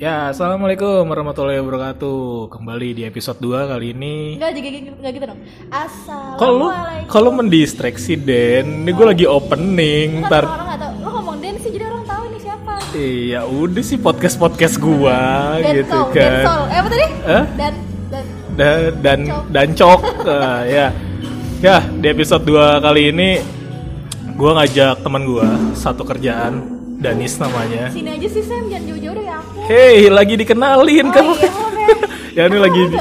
Ya, assalamualaikum warahmatullahi wabarakatuh. Kembali di episode 2 kali ini. Enggak gitu, enggak gitu dong. Kalau Assalamualaikum. kalau mendistraksi Den, ini gue lagi opening. Ntar orang nggak tahu. Lo ngomong Den sih jadi orang tahu ini siapa. Iya, udah sih podcast podcast gua Dan gitu kan. Dan Sol. Eh apa tadi? Hah? Dan dan Dan dan dan cok Ah, ya. Ya, di episode 2 kali ini gua ngajak teman gua satu kerjaan, Danis namanya. sini aja sih Sam jangan jauh-jauh dari aku. Hey, lagi dikenalin Oh kamu. iya, ya. ini lagi di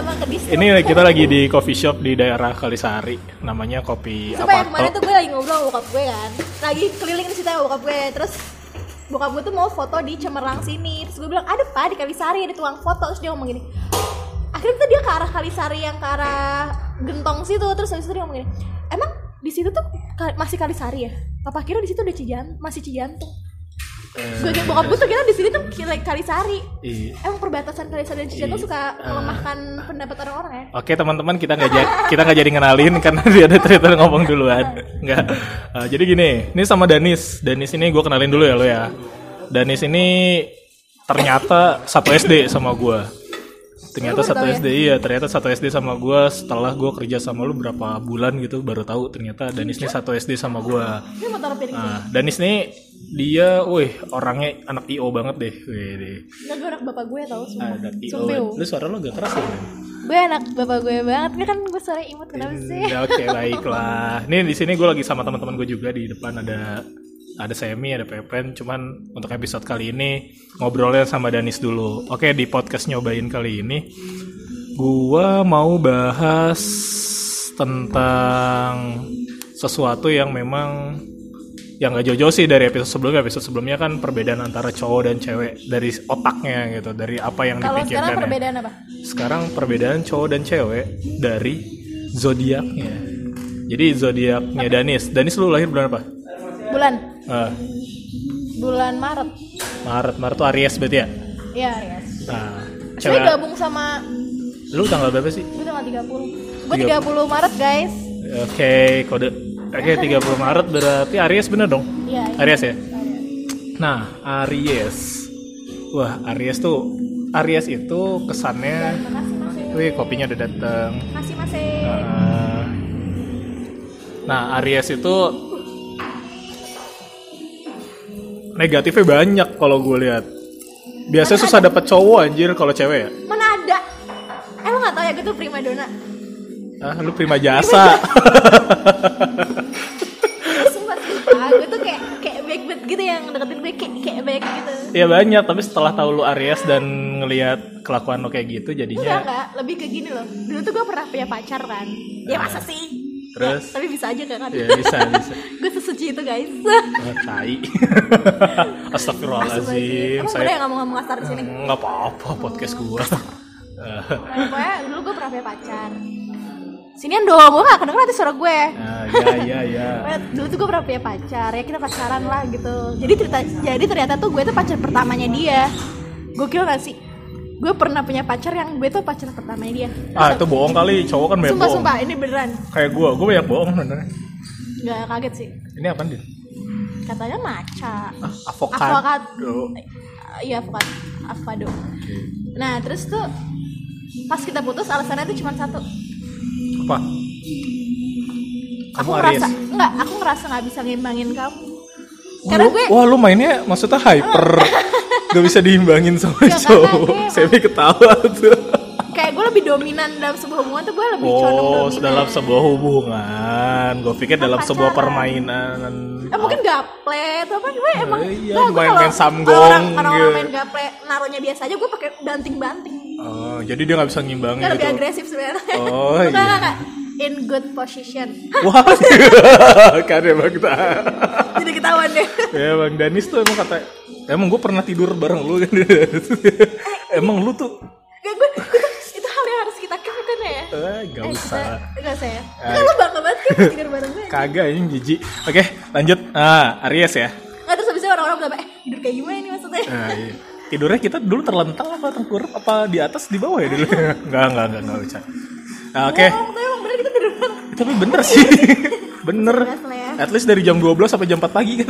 ini kita lagi di coffee shop di daerah Kalisari namanya kopi Supaya apa kemarin tuh gue lagi ngobrol sama bokap gue kan Lagi keliling di situ sama bokap gue Terus bokap gue tuh mau foto di Cemerlang sini Terus gue bilang ada pak di Kalisari ada tukang foto Terus dia ngomong gini Akhirnya tuh dia ke arah Kalisari yang ke arah Gentong situ Terus habis itu dia ngomong gini Emang di situ tuh masih Kalisari ya? Apa kira di situ udah Cijan masih Cijantung? Gue kira bokap gue tuh kira di sini tuh kira Kalisari Iya. Emang perbatasan Kalisari dan Cijantung suka melemahkan pendapat orang-orang ya? Oke teman-teman kita nggak jadi kita nggak jadi ngenalin karena dia ada cerita ngomong duluan. Nggak. Eh, jadi gini ini sama Danis. Danis ini gue kenalin dulu ya lo ya. Danis ini ternyata satu SD sama gue ternyata Lu baru satu ya? SD iya ternyata satu SD sama gue setelah gue kerja sama lu berapa bulan gitu baru tahu ternyata Danis ini satu SD sama gue Ini nah Danis nih dia wih orangnya anak IO banget deh wih deh Nggak, gue anak bapak gue tau semua anak IO Sumpah. lu suara lo gak keras ya? Gue anak bapak gue banget, Nggak kan gue sore imut kenapa sih? Ya, Oke baiklah. Nih di sini gue lagi sama teman-teman gue juga di depan ada ada Semi, ada Pepen. Cuman untuk episode kali ini ngobrolnya sama Danis dulu. Oke di podcast nyobain kali ini, gue mau bahas tentang sesuatu yang memang yang gak jauh-jauh sih dari episode sebelumnya. Episode sebelumnya kan perbedaan antara cowok dan cewek dari otaknya gitu, dari apa yang Kalau sekarang dipikirkan. ya. perbedaan apa? Sekarang perbedaan cowok dan cewek dari zodiaknya. Jadi zodiaknya Danis. Danis lu lahir bulan apa? Bulan, Ah, bulan Maret. Maret. Maret tuh Aries berarti ya? Iya, Aries. Nah, Saya cewek. gabung sama Lu tanggal berapa sih? gue tanggal 30. Gue 30. 30 Maret, guys. Oke, kode. Oke, 30 Maret berarti Aries bener dong? Iya, iya. Aries ya? Nah, Aries. Wah, Aries tuh Aries itu kesannya Mas. Wih, kopinya udah dateng. Makasih, Mas. Uh, nah, Aries itu negatifnya banyak kalau gue lihat. Biasanya susah dapet cowok anjir kalau cewek ya. Mana ada? Eh, lo gak tau ya gue tuh primadona. Ah, lu prima jasa. Sumpah, sumpah. Gue tuh kayak kayak baik banget gitu yang deketin gue kayak kayak baik gitu. ya banyak, tapi setelah tahu lu Aries dan ngelihat kelakuan lu kayak gitu Enggak, jadinya enggak. Lebih ke gini loh. Dulu tuh gue pernah punya pacar kan. Ya masa sih? Terus? Ya, tapi bisa aja kan? ya bisa bisa. gue sesuci itu guys. Ah, tai. Astagfirullahaladzim. Emang boleh nggak ngomong kasar di sini? nggak apa-apa podcast gua. Nah, pokoknya dulu gue pernah punya pacar. Sinian dong, gue gak kedengeran nanti suara gue. Nah, ya ya ya. Pokoknya dulu tuh gue pernah punya pacar, ya kita pacaran lah gitu. Jadi cerita, jadi ternyata tuh gue tuh pacar pertamanya dia. Gokil gak sih? Gue pernah punya pacar yang gue tuh pacar pertamanya dia. Ah, itu bohong kali. Cowok kan banyak Sumpah, bohong. sumpah, ini beneran. Kayak gua, gua banyak bohong sebenarnya. Gak kaget sih. Ini apa nih? Katanya maca. Ah, avocado. Avocado. Iya, avocado. Avocado. Nah, terus tuh pas kita putus alasannya tuh cuma satu. Apa? Kamu aku Aries. ngerasa enggak aku ngerasa nggak bisa ngimbangin kamu karena gue Wah, lu mainnya maksudnya hyper. Gak bisa diimbangin sama Enggak, cowok. Semi ketawa tuh. kayak gue lebih dominan dalam sebuah hubungan tuh gue lebih condong Oh, dominan dalam sebuah hubungan. Gue pikir Kan dalam sebuah pacaran. permainan. eh mungkin gaple atau apa gue emang iya, Nggak, gue main- main samgong orang, kalau orang gitu. main gaple naruhnya biasa aja gue pakai banting banting Oh, jadi dia nggak bisa ngimbangin lebih gitu. agresif sebenarnya Oh, Enggak, iya. enggak, enggak. In good position. Wah, kan emang kita. jadi ketahuan deh. Ya bang Danis tuh emang kata emang gue pernah tidur bareng lu. Kan emang lu tuh Gak, gue, itu, hal yang harus kita keep kan ya. Eh gak Eh, usah. kita- Gak usah ya. Eh. Kan lu bangga banget kan tidur bareng gue kagak ini jijik. Oke lanjut. Ah Aries ya. Nggak terus habisnya orang-orang bilang Eh tidur kayak gimana nih maksudnya? Nah, iya. tidurnya kita dulu terlentang apa tengkurap apa di atas di bawah ya dulu? Nggak nggak nggak nggak bisa nah, oke tapi bener sih bener ya. at least dari jam 12 sampai jam 4 pagi kan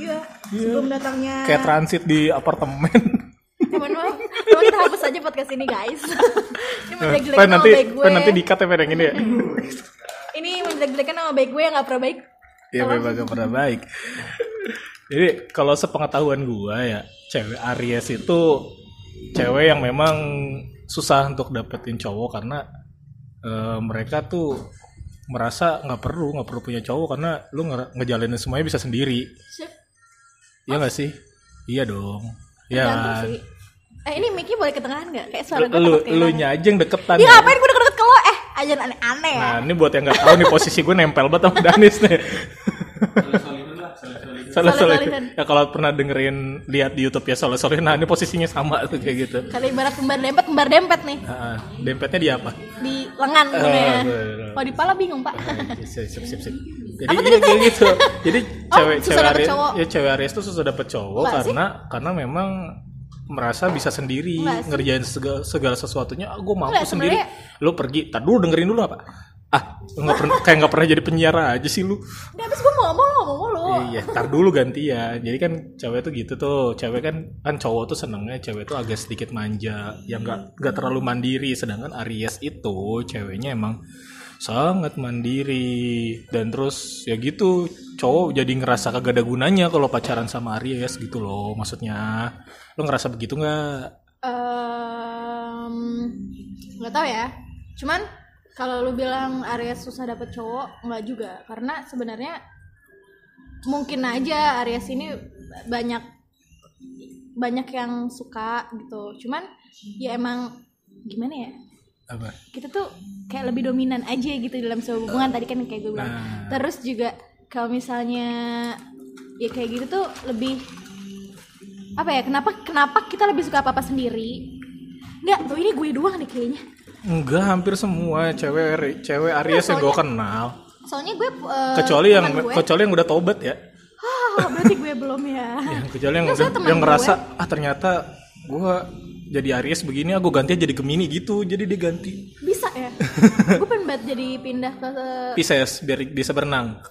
Iya sebelum datangnya kayak transit di apartemen Eh, maaf Coba kita hapus aja podcast ini guys. ini menjelek-jelekan Pen nama nanti baik gue. Pen nanti dikat ya Pen yang ini ya. Ini menjelek-jelekan nama baik gue yang gak pernah baik. Iya memang gak pernah baik. Jadi kalau sepengetahuan gua ya, cewek Aries itu cewek yang memang susah untuk dapetin cowok karena eh, mereka tuh merasa nggak perlu nggak perlu punya cowok karena lu nge- ngejalanin semuanya bisa sendiri. Sip. Iya nggak sih? Iya dong. Iya Tergantung kan? sih. Eh ini Mickey boleh ke tengah nggak? Kayak suara gue Lu, lu nya aja yang deketan. Dia ya. ngapain gue deket-deket ke lo? Eh, aja aneh-aneh ya. Nah ini buat yang nggak tahu nih posisi gue nempel banget sama Danis nih. Salah salah. Solid-solidan. Ya kalau pernah dengerin lihat di YouTube ya soal soal nah ini posisinya sama tuh kayak gitu. Kalau ibarat kembar dempet, kembar dempet nih. Ah, dempetnya di apa? Di lengan Eh, gitu ya. Kalau di pala bingung pak. Sip, sip, sip, sip. Jadi Apa iya, kayak gitu. Jadi Oh, cewek cewek Aries, ya cewek Aries tuh susah dapet cowok Enggak sih. karena karena memang merasa bisa sendiri ngerjain segala, segala sesuatunya. Ah, gue mampu Enggak, sendiri. sebenarnya- Lu pergi, tar dulu dengerin dulu apa? Ah, nggak pernah kayak nggak pernah jadi penyiar aja sih lu. Udah habis gue mau ngomong lo ngomong lo. Iya, tar dulu gantian. Jadi kan cewek tuh gitu tuh. Cewek kan kan cowok tuh senengnya cewek tuh agak sedikit manja, yang nggak nggak terlalu mandiri. Sedangkan Aries itu ceweknya emang sangat mandiri dan terus ya gitu cowok jadi ngerasa kagak ada gunanya kalau pacaran sama Aries gitu loh maksudnya lo ngerasa begitu nggak Ehm, nggak tahu ya. Cuman kalau lu bilang Aries susah dapet cowok, nggak juga. Karena sebenarnya mungkin aja Aries ini banyak banyak yang suka gitu. Cuman ya emang gimana ya? apa Kita tuh kayak lebih dominan aja gitu dalam sebuah hubungan tadi kan kayak gue bilang. Nah. Terus juga kalau misalnya ya kayak gitu tuh lebih apa ya kenapa kenapa kita lebih suka apa apa sendiri nggak tuh ini gue doang nih kayaknya enggak hampir semua. Cewek cewek Aries yang gue kenal. soalnya gue eh, kecuali yang gue, kecuali yang udah tobat ya. Ah, berarti gue belum ya. Yang kecuali yang Nggak, udah yang gue- ngerasa ah ternyata gue jadi Aries begini aku ganti jadi Gemini gitu jadi dia ganti. Bisa ya? Gue pengen banget jadi pindah ke Pisces biar bisa berenang.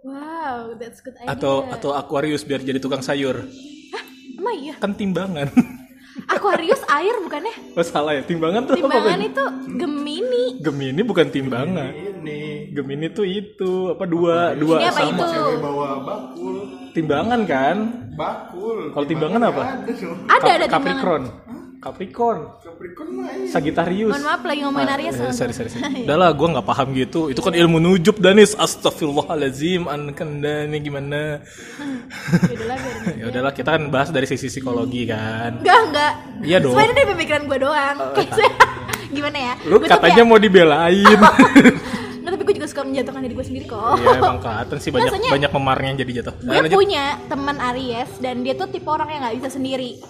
Wow that's good idea. atau atau Aquarius biar jadi tukang sayur. Hah, emang iya? Kan timbangan Aquarius air bukannya? Oh salah ya timbangan tuh apa timbangan Ben? itu Gemini. Gemini bukan timbangan. Ini Gemini tuh itu apa dua dua ini apa sama. itu? Cewek bawa bakul. Timbangan kan? Bakul. Kalau timbangan apa? ada ada ada timbangan Capricorn Capricorn Capricorn mah. Sagittarius mohon maaf lagi ngomongin Aries Eh, sorry, sorry, sorry. Udah lah, gue nggak paham gitu. Itu kan ilmu nujub Danis. Astagfirullahalazim. Ankandani gimana? Yaudahlah, biarin. ya udahlah, kita kan bahas dari sisi psikologi kan. Enggak, enggak. Iya dong. Sebenarnya dari pemikiran gue doang. Gimana ya? Lu Gua katanya kayak- mau dibelain. Nggak, tapi gue juga suka menjatuhkan diri gue sendiri kok. Iya emang kelihatan sih banyak Rasanya- banyak memarnya yang jadi jatuh. Gue punya teman Aries dan dia tuh tipe orang yang nggak bisa sendiri.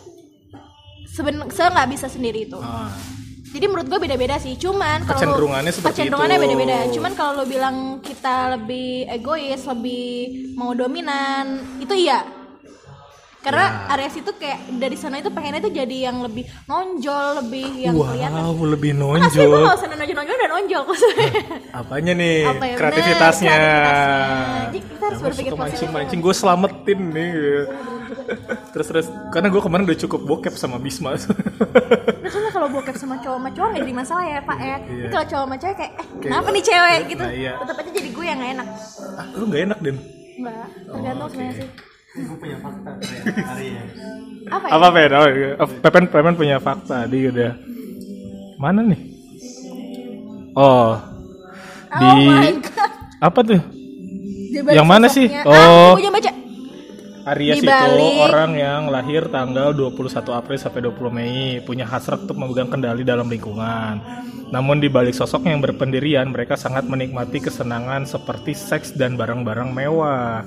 Seben, se nggak bisa sendiri itu. Ah, Jadi menurut gue beda-beda sih. Cuman kalau Kecenderungannya seperti kecenderungannya beda-beda. Cuman kalau lo bilang kita lebih egois, lebih mau dominan, itu iya. Karena Ya. Aries itu kayak dari sana itu pengennya tuh jadi yang lebih nonjol, lebih yang kelihatan. wow, lebih Asli gue nonjol. gak usah nonjol-nonjol dan nonjol maksudnya. Apanya nih? Apa ya? Kreativitasnya. Bener, kreativitasnya. Jadi kita harus berpikir positif. mancing-mancing, gue selamatin nih. Terus terus karena gue kemarin udah cukup bokep sama Bisma. Nah, soalnya kalau bokep sama cowok sama cowok gak jadi masalah ya pak ya Tapi kalau cowok sama cewek kayak eh kenapa nih cewek gitu Nah, iya. tetap aja jadi gue yang gak enak ah, lu gak enak Den? Enggak, tergantung sebenarnya sih gue punya fakta ya Aries Apa ya? Apa Pen? Oh, iya. Oh, Pepen Pepen punya fakta di udah. Mana nih? Oh. Di Oh my god apa tuh? Dia Yang mana sih? Oh. Ah, gue jangan baca Aries Di itu orang yang lahir tanggal 21 April sampai 20 Mei, punya hasrat untuk memegang kendali dalam lingkungan. Namun di balik sosok yang berpendirian, mereka sangat menikmati kesenangan seperti seks dan barang-barang mewah.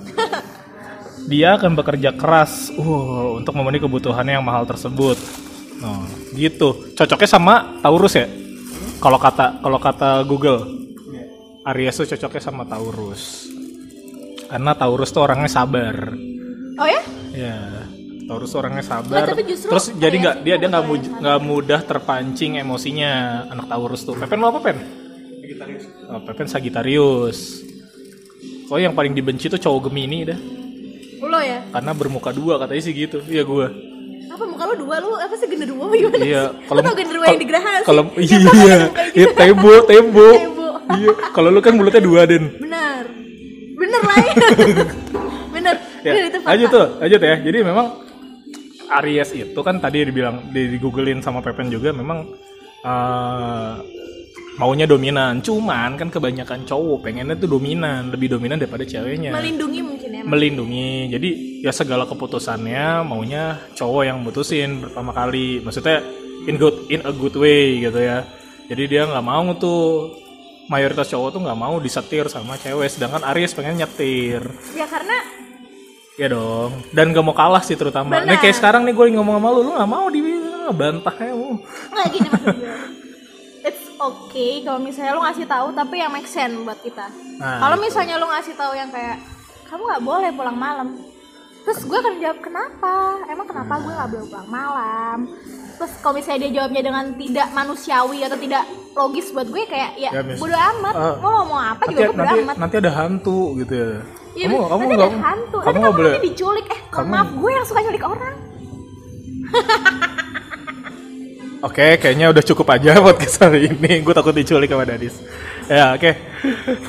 Dia akan bekerja keras uh, untuk memenuhi kebutuhannya yang mahal tersebut. Nah, gitu. Cocoknya sama Taurus ya? Kalau kata kalau kata Google, Aries tuh cocoknya sama Taurus. Karena Taurus tuh orangnya sabar. Oh ya? Ya, Taurus orangnya sabar. Nggak, tapi justru Terus jadi nggak dia dia nggak mu- nggak mudah terpancing emosinya anak Taurus tuh. Pepen lo apa pen? Oh, Pepen Sagittarius. Oh yang paling dibenci tuh cowok Gemini dah. Lo ya? Karena bermuka dua katanya sih gitu. Iya gua. apa muka lu dua lu apa sih genderuwo gimana Iya, kalau lu tau genderuwo yang di Geraha sih? Kalau iya, kayak iya gitu. tebo, tebo. Tebo. Iya, kalau lu kan mulutnya dua den. bener bener lah ya Ya, Bener, itu fakta. lanjut tuh, lanjut ya. Jadi memang Aries itu kan tadi dibilang di, googlein sama Pepen juga memang eh, maunya dominan. Cuman kan kebanyakan cowok pengennya tuh dominan, lebih dominan daripada ceweknya. melindungi mungkin ya melindungi. Jadi ya segala keputusannya maunya cowok yang mutusin pertama kali. Maksudnya in good in a good way gitu ya. Jadi dia nggak mau tuh mayoritas cowok tuh nggak mau disetir sama cewek, sedangkan Aries pengen nyetir. ya karena Ya dong. Dan gak mau kalah sih terutama. Nih Benar. kayak sekarang nih gue ngomong sama lu, lu gak mau di bantah ya lu. nggak gini maksud gue it's okay kalau misalnya lu ngasih tahu tapi yang make sense buat kita Nah, kalau misalnya lu ngasih tahu yang kayak kamu nggak boleh pulang malam terus gue akan jawab kenapa emang kenapa gue nggak boleh pulang malam terus kalau misalnya dia jawabnya dengan tidak manusiawi atau tidak logis buat gue kayak ya, Ya, bodo amat Ah. mau ngomong apa nanti, juga gue bodo nanti, amat nanti ada hantu gitu ya. Iya, kamu kamu nggak hantu kamu nggak kamu boleh nanti diculik eh kamu- maaf gue yang suka nyulik orang Oke, kayaknya udah cukup aja podcast hari ini. Gue takut diculik sama Dadis. Ya, oke.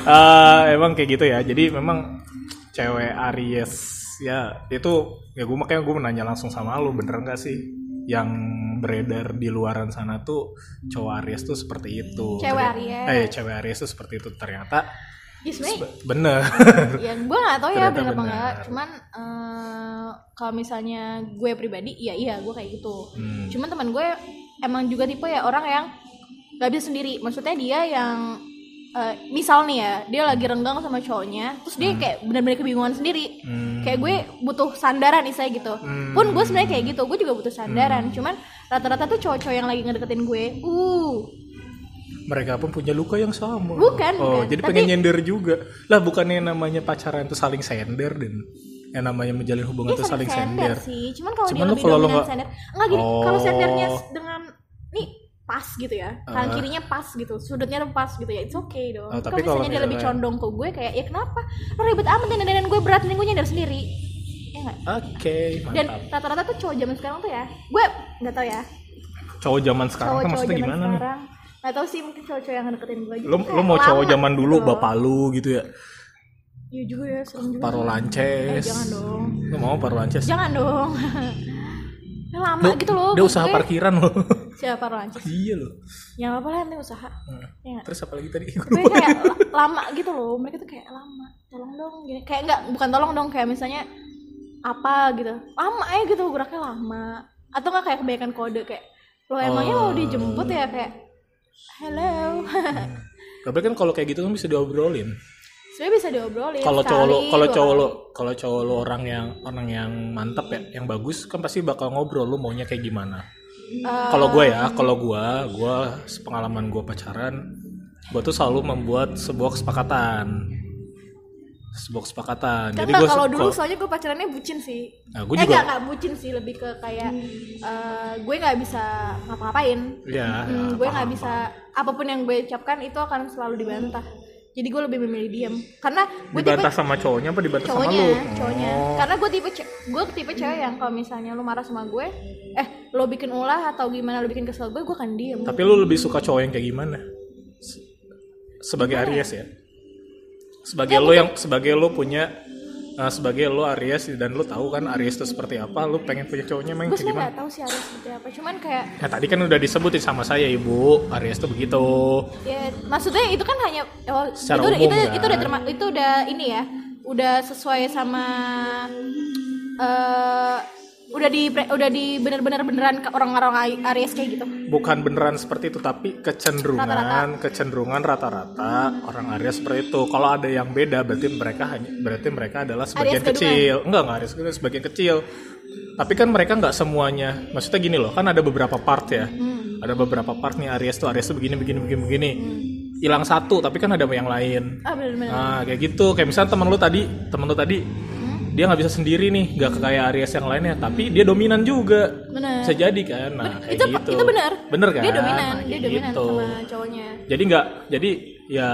Eh, emang kayak gitu ya. Jadi memang cewek Aries ya itu ya gue makanya gue menanya langsung sama lu bener nggak sih yang beredar di luaran sana tuh cowok Aries tuh seperti itu. Cewek Aries. Eh, cewek Aries tuh seperti itu ternyata ya sebenarnya bener. ya gue nggak tahu ya Ternyata bener apa enggak cuman eh, kalau misalnya gue pribadi iya iya gue kayak gitu. Hmm. cuman teman gue emang juga tipe ya orang yang nggak bisa sendiri. Maksudnya dia yang eh, misal nih ya dia lagi renggang sama cowoknya terus dia kayak benar-benar kebingungan sendiri. Hmm. kayak gue butuh sandaran istilahnya gitu. Hmm. pun gue sebenarnya kayak gitu gue juga butuh sandaran. Cuman rata-rata tuh cowok-cowok yang lagi ngedeketin gue uh mereka pun punya luka yang sama. Bukan, Oh, bukan. jadi Tapi- pengen nyender juga. Lah bukannya namanya pacaran itu saling sender dan yang namanya menjalin hubungan dia itu saling sender sender. sih cuman kalau Cuman dia lebih kalau dominan sender enggak gini kalau Oh. sendernya s- dengan nih pas gitu ya kanan Ah. kirinya pas gitu sudutnya tuh pas gitu ya it's okay dong Oh, tapi kalau kalau misalnya dia lebih condong ke gue kayak ya kenapa lo ribet amat dan dan gue berat nih gue nyender sendiri ya nggak Oke, dan mantap. rata-rata tuh cowok zaman sekarang tuh ya gue nggak tahu ya Cowok zaman sekarang tuh cowok-cowok maksudnya gimana nih? sekarang nggak tahu sih mungkin cowok-cowok yang deketin gue aja Lu lu kayak mau cowok zaman gitu dulu loh. bapak lu gitu ya. iya juga ya serem juga Paro sih. eh, lances. jangan dong Lu mau paro lances? jangan dong Ya, lama Lu- gitu loh Dia usaha gue. parkiran loh. siapa Rancis iya loh. ya apa lah nanti usaha ya nggak? Terus apa lagi tadi? gue kayak la- lama gitu loh mereka tuh kayak lama tolong dong gini kayak nggak bukan tolong dong kayak misalnya apa gitu lama aja gitu geraknya lama atau nggak kayak kebanyakan kode kayak lo emangnya mau Oh. dijemput ya kayak hello Tapi kan kalau kayak gitu kan bisa diobrolin. sebenarnya bisa diobrolin Kalau cowok lo, kalau cowok lo, kalau cowok lo orang yang orang yang mantep ya, yang bagus kan pasti bakal ngobrol lo maunya kayak gimana. Eh, Kalau gue ya, kalau gue, gue pengalaman gue pacaran, gue tuh selalu membuat sebuah kesepakatan, sebuah kesepakatan. kan Jadi gue kalau dulu soalnya gue pacarannya bucin sih Nah, gue eh juga- nggak nggak bucin sih lebih ke kayak eh, gue nggak bisa ngapa-ngapain ya, Hmm, ya, gue paham, nggak bisa apa pun yang gue ucapkan itu akan selalu dibantah jadi gue lebih memilih diam karena gue tipe Dibantah sama cowoknya apa dibantah sama cowoknya lu? cowoknya Oh. karena gue tipe ce- gue tipe cewek yang kalau misalnya lu marah sama gue eh lo bikin ulah atau gimana lo bikin kesel gue gue akan diem Tapi lu lebih suka cowok yang kayak gimana? Se- Sebagai Aries ya. Sebagai lo yang sebagai lo punya eh, sebagai lo Aries dan lo tahu kan Aries itu seperti apa, lo pengen punya cowoknya main gue kayak gimana? nggak tahu sih harus seperti apa cuman kayak Nah tadi kan udah disebutin sama saya ibu, Aries tuh begitu. ya maksudnya itu kan hanya oh, Secara itu umum, itu itu udah kan? terma- itu udah ini ya udah sesuai sama eh udah di udah di bener-bener beneran ke orang-orang Aries kayak gitu Bukan beneran seperti itu, tapi kecenderungan, Rata-rata. kecenderungan rata-rata orang Aries seperti itu. Kalau ada yang beda, berarti mereka hanya, berarti mereka adalah sebagian kecil. Enggak, enggak Aries sebagian kecil. Tapi kan mereka nggak semuanya. Maksudnya gini loh, kan ada beberapa part ya. Hmm. Ada beberapa part nih Aries tuh, Aries tuh begini, begini, begini, begini. Hilang satu, tapi kan ada yang lain. ah bener-bener Nah, kayak gitu. Kayak misalnya teman lu tadi, teman lu tadi, Hmm. Dia nggak bisa sendiri nih, nggak kayak Aries yang lainnya, tapi dia dominan juga. bener Bisa jadi kan. Nah, kayak itu gitu. itu benar Bener kan? dia dominan Nah, dia dominan gitu. sama cowoknya Jadi nggak, jadi ya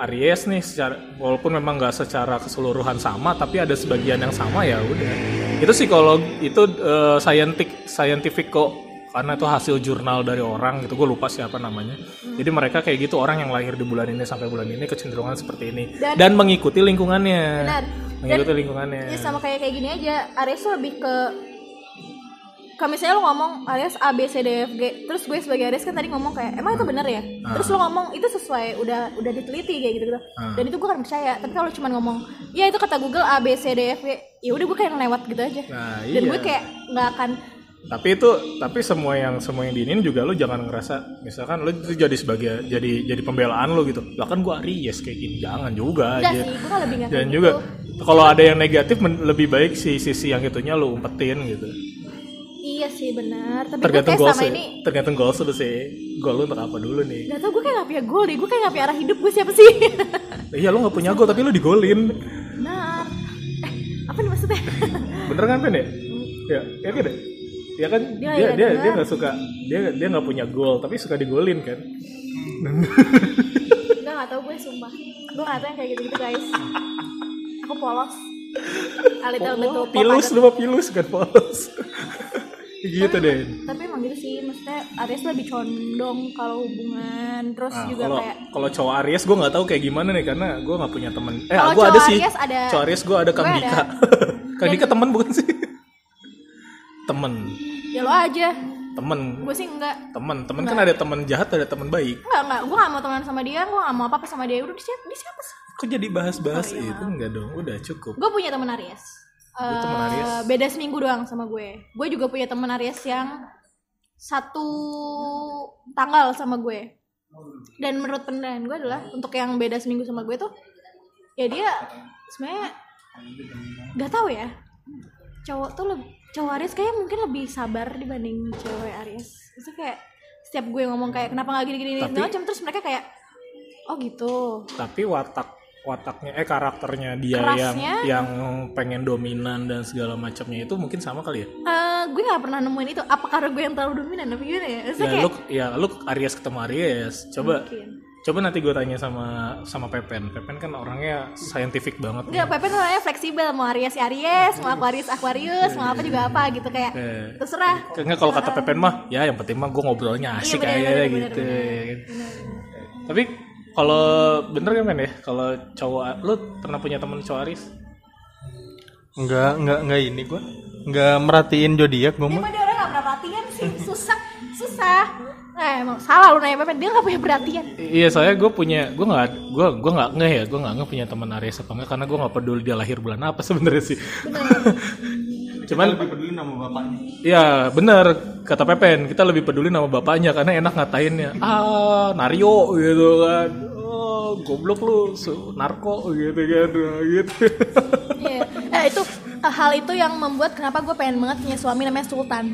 Aries nih secara walaupun memang nggak secara keseluruhan sama tapi ada sebagian yang sama ya udah itu psikolog itu eh, scientific scientific kok karena itu hasil jurnal dari orang gitu gue lupa siapa namanya jadi mereka kayak gitu orang yang lahir di bulan ini sampai bulan ini kecenderungan seperti ini dan, Dan- mengikuti lingkungannya Benar. Mengikuti Dan- lingkungannya. Ya sama kayak kayak gini aja. Aries tuh lebih ke kalau misalnya lo ngomong Aries A B C D F G terus gue sebagai Aries kan tadi ngomong kayak emang itu bener ya? Terus lo ngomong itu sesuai udah udah diteliti kayak gitu gitu dan itu gue kan percaya. Tapi kalau cuma ngomong ya itu kata Google A B C D F G ya udah gue kayak lewat gitu aja. Nah, dan iya. gue kayak nggak akan tapi itu tapi semua yang semua yang diinin juga lu jangan ngerasa misalkan lu itu jadi sebagai jadi jadi pembelaan lu gitu. Lah kan gua Aries kayak gini. Jangan juga enggak aja. sih gue lebih dan juga. gitu. kalau ada yang negatif lebih baik si sisi yang itunya lu umpetin gitu. Iya sih benar. Tapi gue tergantung goals sama sih ini tergantung goals lu sih. Goal lu untuk apa dulu nih? Gak tau gue kayak gak punya goal deh, gue kayak gak punya arah hidup. Gue siapa sih? iya lu nggak punya goal tapi lu digolin. Benar. Eh, apa nih maksudnya? bener kan Pen ya? Ya ya kan ya kan Dia dia dia dia nggak suka dia dia nggak punya goal tapi suka digolin kan? Enggak, gak tau gue sumpah. Gue gak tau yang kayak gitu-gitu guys. Aku polos. A little bit Oh, too pilus lu mah pilus kan polos. Gitu deh. Tapi emang gitu sih, maksudnya Aries lebih condong kalau hubungan. Terus Nah, juga kalau kayak kalau cowok Aries gue nggak tahu kayak gimana nih karena gue nggak punya temen. Eh, gue ada sih. Ada- Cowok Aries gue ada Kang Dika. Kang Dika temen bukan sih? Temen, Ya lo aja temen, Gue sih enggak temen, temen kan ada temen jahat ada temen baik. Enggak, enggak Gue gak mau temenan sama dia Gue gak mau apa-apa sama dia Udah, dia siapa, dia siapa sih? Kok jadi bahas-bahas Oh, iya. itu enggak dong? Udah cukup. Gue punya temen Aries. Temen Aries? Beda seminggu doang sama gue. Gue juga punya temen Aries yang satu tanggal sama gue. Dan menurut penilaian gue adalah untuk yang beda seminggu sama gue tuh, ya dia sebenarnya nggak tahu ya. Cowok tuh lebih, cowok Aries kayak mungkin lebih sabar dibanding cewek Aries. Itu kayak setiap gue ngomong kayak kenapa nggak gini-gini Tapi- macam terus mereka kayak oh gitu. Tapi watak wataknya eh karakternya dia Kerasnya? yang yang pengen dominan dan segala macamnya itu mungkin sama kali ya. Eh, gue nggak pernah nemuin itu. Apa karena gue yang terlalu dominan? Apa gimana ya? Maksudnya Ya kayak lu ya lu Aries ketemu Aries. Coba mungkin. Coba nanti gue tanya sama sama Pepen. Pepen kan orangnya scientific banget. Enggak, Pepe tuh orangnya fleksibel. Mau Aries ya Aries, mau Aquarius Aquarius, mau apa juga apa gitu kayak Eh. terserah. Enggak kalau kata Pepen mah, ya yang penting mah gue ngobrolnya asik Iya, bener, aja bener, gitu. bener. Tapi kalau bener kan men ya, kalau cowok lu pernah punya temen cowok Aris? Enggak, enggak, enggak ini gua. Enggak merhatiin zodiak gua Dia mah. dia orang gak pernah perhatian sih, susah, susah. Eh, emang salah lu nanya Pepe, dia gak punya perhatian. I- Iya saya gue punya gue nggak gue gue nggak ngeh ya gue nggak ngeh punya teman Aries apa enggak karena gue nggak peduli dia lahir bulan apa sebenarnya sih. Cuman lebih peduli nama bapaknya. Iya bener kata Pepen kita lebih peduli nama bapaknya karena enak ngatainnya ah Nario gitu kan oh goblok lu su- narko gitu kan gitu Iya. Eh, itu hal itu yang membuat kenapa gue pengen banget punya suami namanya Sultan.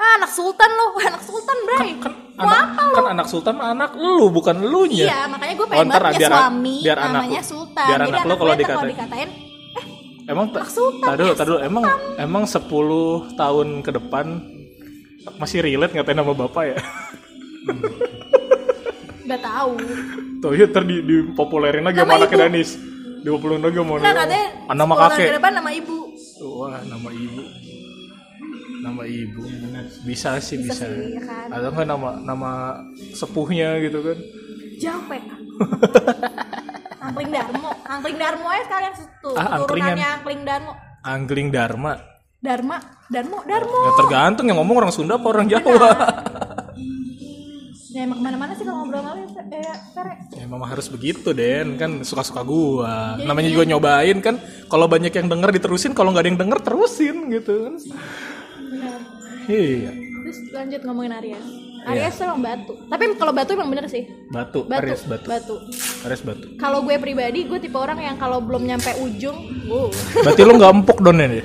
Ah, anak Sultan lo, anak Sultan, Bray. kan Mau anak apa lo? kan anak Sultan anak lu bukan lu nya Iya, makanya gue pengen ntar banget punya biar- suami biar namanya lu- Sultan. biar anak lu anak kalau gue tuh kalau dikatain- dikatain, emang Anak Sultan, tar dulu ya, tar dulu emang emang 10 tahun ke depan masih relate ngatain nama bapak ya gak tahu. tuh ya ntar di, dipopulerin lagi sama Nama anaknya. Danis dipopulerin lagi sama nama 10 tahun kakek ke depan nama ibu. Wah, nama ibu. Nama ibu. Bisa sih Bisa bisa. sih, ya kan? Atau enggak nama nama sepuhnya gitu kan. Japek. Angkling Darmo, Angkling Darmo aja sekalian tuh. Ah, angkringan. Turunannya Angkling Darmo. Angling Dharma. Dharma, Darmo, Darmo. Ya tergantung yang ngomong orang Sunda apa orang Jawa. Ya emang ke mana-mana sih kalau ngobrol sama eh, Fere. ya memang harus begitu, Den. Kan suka-suka gua. Jadi Namanya juga nyobain kan. Kalau banyak yang denger diterusin, kalau nggak ada yang denger terusin gitu kan. Benar. Iya. Terus lanjut ngomongin Aries. Aries tuh emang batu. Tapi kalau batu emang bener sih. Batu, Batu. Aries batu. Batu. Aries batu. Kalau gue pribadi, gue tipe orang yang kalau belum nyampe ujung, wow, Berarti lu nggak empuk don ya?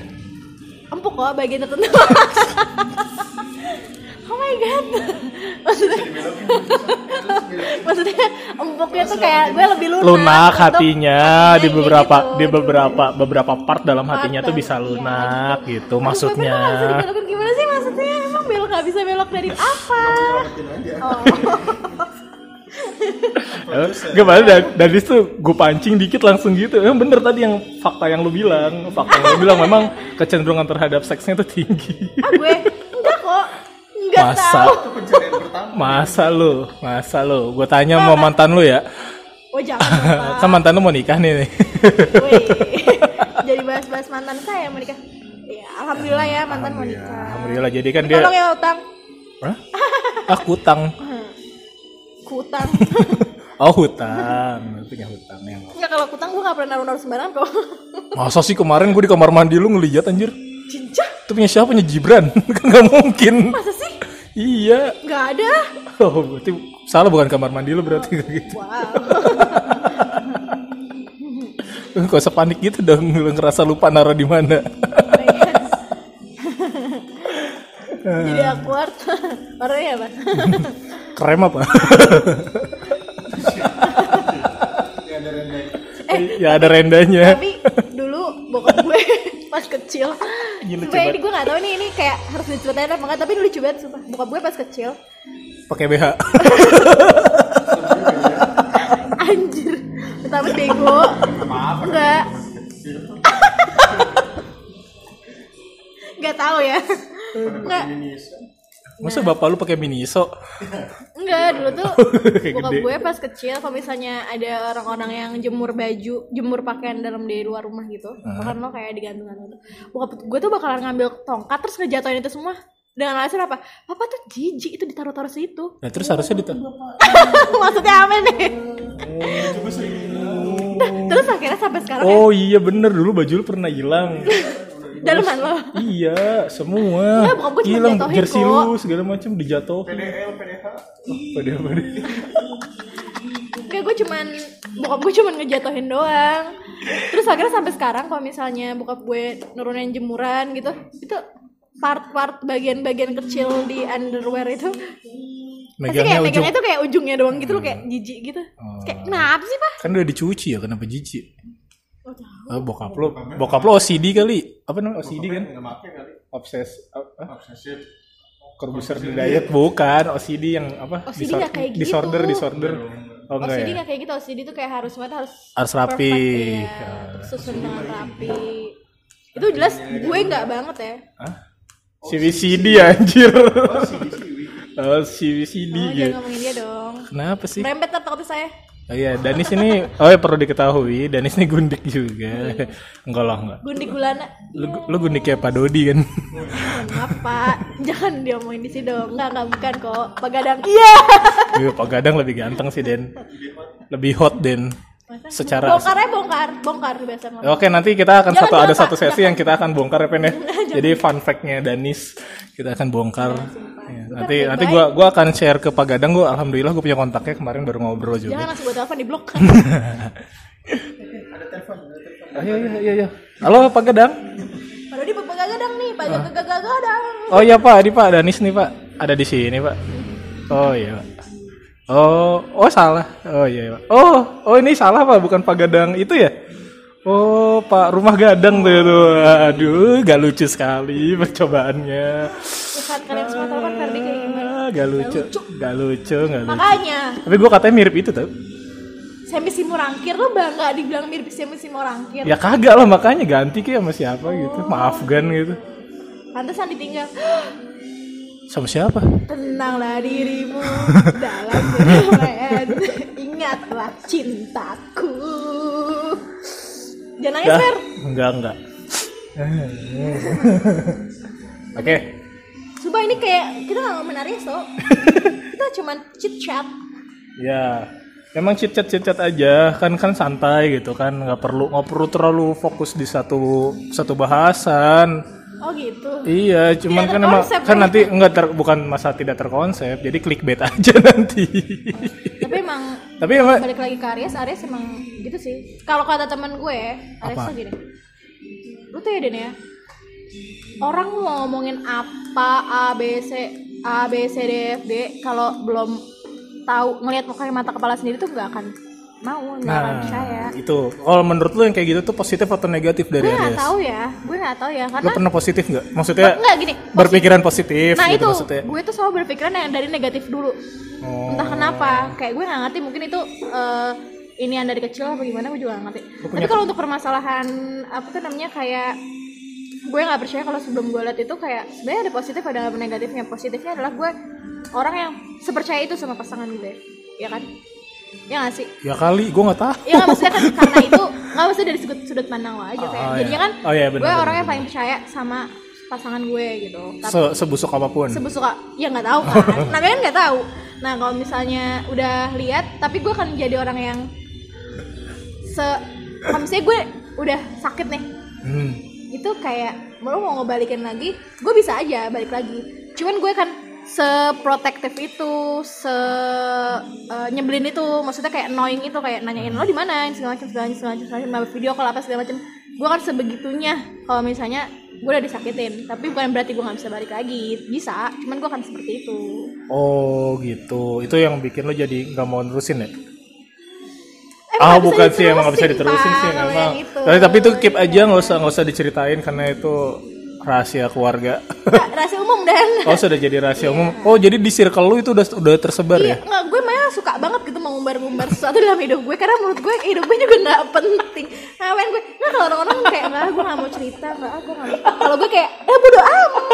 empuk kok bagian tertentu. oh my god. maksudnya, maksudnya empuknya tuh kayak gue lebih lunak. lunak untuk hatinya di kayak beberapa gitu. di beberapa beberapa part dalam hatinya tuh Part bisa dalam- lunak iya, gitu Aduh, maksudnya gimana sih maksudnya? Emang belok nggak bisa belok dari apa? Oh. Gak dan, Danis tuh gue pancing dikit langsung gitu. Emang bener tadi yang fakta yang lu bilang. Fakta yang lu bilang memang kecenderungan terhadap seksnya tuh tinggi. ah gue enggak Masa? tahu Masa lu? Masa lu? Gue tanya mau mantan lu ya? oh jangan dong, kan mantan lu mau nikah nih. nih. Jadi bahas-bahas mantan saya mau nikah ya alhamdulillah ya mantan mau nikah Alhamdulillah jadi kan dia tolong ya utang Hah? Ah kutang kutang Oh hutang punya hutang yang Enggak kalau kutang gue gak pernah naruh-naruh sembarangan kok Masa sih kemarin gue di kamar mandi lu ngeliat anjir Cincah Itu punya siapa? Punya Gibran? Kan gak mungkin. Masa sih? Iya. Gak ada. Oh berarti salah bukan kamar mandi lu berarti. Kayak gitu. Wow. Kok usah panik gitu dong. Lu ngerasa lupa naruh di mana. Jadi awkward. Warnanya apa? Krem apa? ya ada rendanya. Tapi dulu bokap gue pas kecil. Gila, Sumpah ini gue gak tau nih ini kayak harus diceritain apa enggak Tapi dulu lucu banget sumpah. Bokap gue pas kecil. Pakai BH. Anjir. Pertama bego. Enggak. Enggak tahu ya. Enggak Masa bapak lu pakai miniso? Enggak, dulu tuh gede. gue pas kecil kalau misalnya ada orang-orang yang jemur baju, jemur pakaian dalam di luar rumah gitu. Bahkan lo kayak digantung-gantung tuh. Bokap gue tuh bakalan ngambil tongkat terus ngejatoin itu semua. Dengan alasan apa? Papa tuh jijik itu ditaruh-taruh situ. Nah terus harusnya dita Maksudnya apa nih? Nah, terus akhirnya sampai sekarang ya, Oh iya bener dulu baju lu pernah hilang daleman lo. Iya semua Enggak, bokap gue cuma Hilang jatohin jersey kok. lu segala macam dijatuh PDL PDH PDH Kayak gue cuman bokap gue cuman ngejatohin doang. Terus akhirnya sampai sekarang kalau misalnya bokap gue nurunin jemuran gitu, itu part-part bagian-bagian kecil di underwear itu pasti Megangnya kayak ujung megangnya tuh kayak ujungnya doang gitu loh kayak jijik gitu. Terus Kayak kenapa sih pak? Kan udah dicuci ya kenapa jijik Oh, bokap lu, bokap lu OCD kali. Apa namanya OCD kan? Obses, apa? Obsesif. Corbusier diet bukan OCD yang apa? OCD Disor- nggak kayak gitu. Disorder, disorder. Oh enggak OCD ya? nggak kayak gitu, OCD tuh kayak harus banget harus Harus rapi. perfect, iya. Susun dengan rapi. Itu jelas gue nggak banget ya. Hah? CVCD anjir. Oh, CVCD Oh, gitu. jangan ngomongin dia dong. Kenapa sih? Merembet ntar takutnya saya. Oh iya, Danis ini, oh ya perlu diketahui, Danis ini gundik juga. Enggak lah, enggak. Gundi gulana. Lu, lu gundik kayak Pak Dodi kan? Pak, jangan diomongin di sini dong. Enggak, enggak bukan kok. Pak Gadang. Iya. Iya, Pak Gadang lebih ganteng sih, Den. Lebih hot, Den. Secara Bongkarnya bongkar, bongkar biasa ngomong. Oke, nanti kita akan Jangan, satu jangan, ada Pak. satu sesi yang kita akan bongkar ya, Pen ya. Jadi fun fact-nya Danis kita akan bongkar. Ya, nanti baik-baik. nanti gua gua akan share ke Pak Gadang gua alhamdulillah gua punya kontaknya kemarin baru ngobrol juga. Jangan langsung gue telepon di blok. Ayo ayo ayo ayo. Halo Pak Gadang. Padahal di Pak Gadang nih, Pak Gadang. Oh iya Pak, di Pak Danis nih Pak. Ada di sini Pak. Oh iya Pak. Oh, oh salah. Oh iya Pak. Oh, oh ini salah Pak, bukan Pak Gadang itu ya? Oh, Pak Rumah Gadang tuh itu. Aduh, gak lucu sekali percobaannya. Ya saat kalian semua tahu kan Ferdi kayak gimana. Ah, gak lucu, gak lucu, gak lucu. Makanya, Tapi gua katanya mirip itu tuh. Semi Simorangkir lo bangga dibilang mirip Semi Simorangkir. Ya kagak lah makanya ganti kayak sama siapa gitu. Maafkan gitu. Pantesan ditinggal. Sama siapa? Tenanglah dirimu dalam keramaian. Ingatlah cintaku. Jangan nangis. Fer. Enggak, enggak. Oke. Sumpah ini kayak kita gak ngomongin Arieso. kita cuman chit chat. Ya, memang chit chat chit chat aja kan kan santai gitu kan nggak perlu nggak perlu terlalu fokus di satu satu bahasan. Oh gitu. Iya, cuman kan emang kan ya. nanti enggak ter, bukan masa tidak terkonsep, jadi clickbait aja nanti. Tapi emang Tapi emang balik lagi ke Aries, Aries emang gitu sih. Kalau kata teman gue, Aries Apa? tuh gini. Lu tuh ya Den ya. Orang mau ngomongin apa A B C A B C D F G kalau belum tahu ngelihat mukanya mata kepala sendiri tuh nggak akan mau Nah, percaya itu. Kalau menurut lu yang kayak gitu tuh positif atau negatif dari gue nggak Aries? tahu ya gue nggak tahu ya Lu karena pernah positif nggak? Maksudnya nggak gini berpikiran positif nah gitu itu maksudnya. gue tuh selalu berpikiran yang dari negatif dulu Oh. entah kenapa kayak gue nggak ngerti mungkin itu eh, ini yang dari kecil apa gimana gue juga nggak ngerti tapi kalau untuk permasalahan apa tuh namanya kayak gue nggak percaya kalau sebelum gue liat itu kayak sebenarnya ada positif ada negatifnya positifnya adalah gue orang yang sepercaya itu sama pasangan gue ya kan ya gak sih Ya kali, gue nggak tahu. ya nggak maksudnya kan karena itu nggak maksudnya dari sudut sudut pandang lo aja kayak Oh, iya. jadinya kan Oh, iya, benar, gue benar, orang yang paling percaya sama pasangan gue gitu tapi Se Sebusuk apa pun. sebusuk ya nggak tahu kan namanya kan nggak tahu nah kalau misalnya udah lihat tapi gue akan jadi orang yang se kalau misalnya gue udah sakit nih Hmm. itu kayak lo mau ngebalikin lagi gue bisa aja balik lagi cuman gue kan seprotektif itu se eh, nyebelin itu. Maksudnya kayak annoying itu kayak nanyain lo di mana? Segala macam segala macam segala macam segala macam. Video call apa segala macam. Gue kan sebegitunya. Kalau misalnya gue udah disakitin. Tapi bukan berarti gue nggak bisa balik lagi. Bisa cuman gue akan seperti itu. Oh gitu. Itu yang bikin lo jadi nggak mau nerusin ya? Emang Ah bukan sih emang nggak bisa diterusin, sih. kalau memang. itu. Tapi, tapi itu keep aja nggak usah nggak usah diceritain karena itu rahasia keluarga. Ra- rahasia umum dan oh sudah jadi rahasia umum. Oh jadi di circle lu itu udah udah tersebar Iya, ya? nggak gue malah suka banget gitu mengumbar-ngumbar sesuatu dalam hidup gue karena menurut gue hidup gue juga nggak penting. Ngapain gue? Nah kalau orang-orang kayak nggak, gue nggak mau cerita, nggak, gue nggak. Kalau gue kayak, eh bodo amat.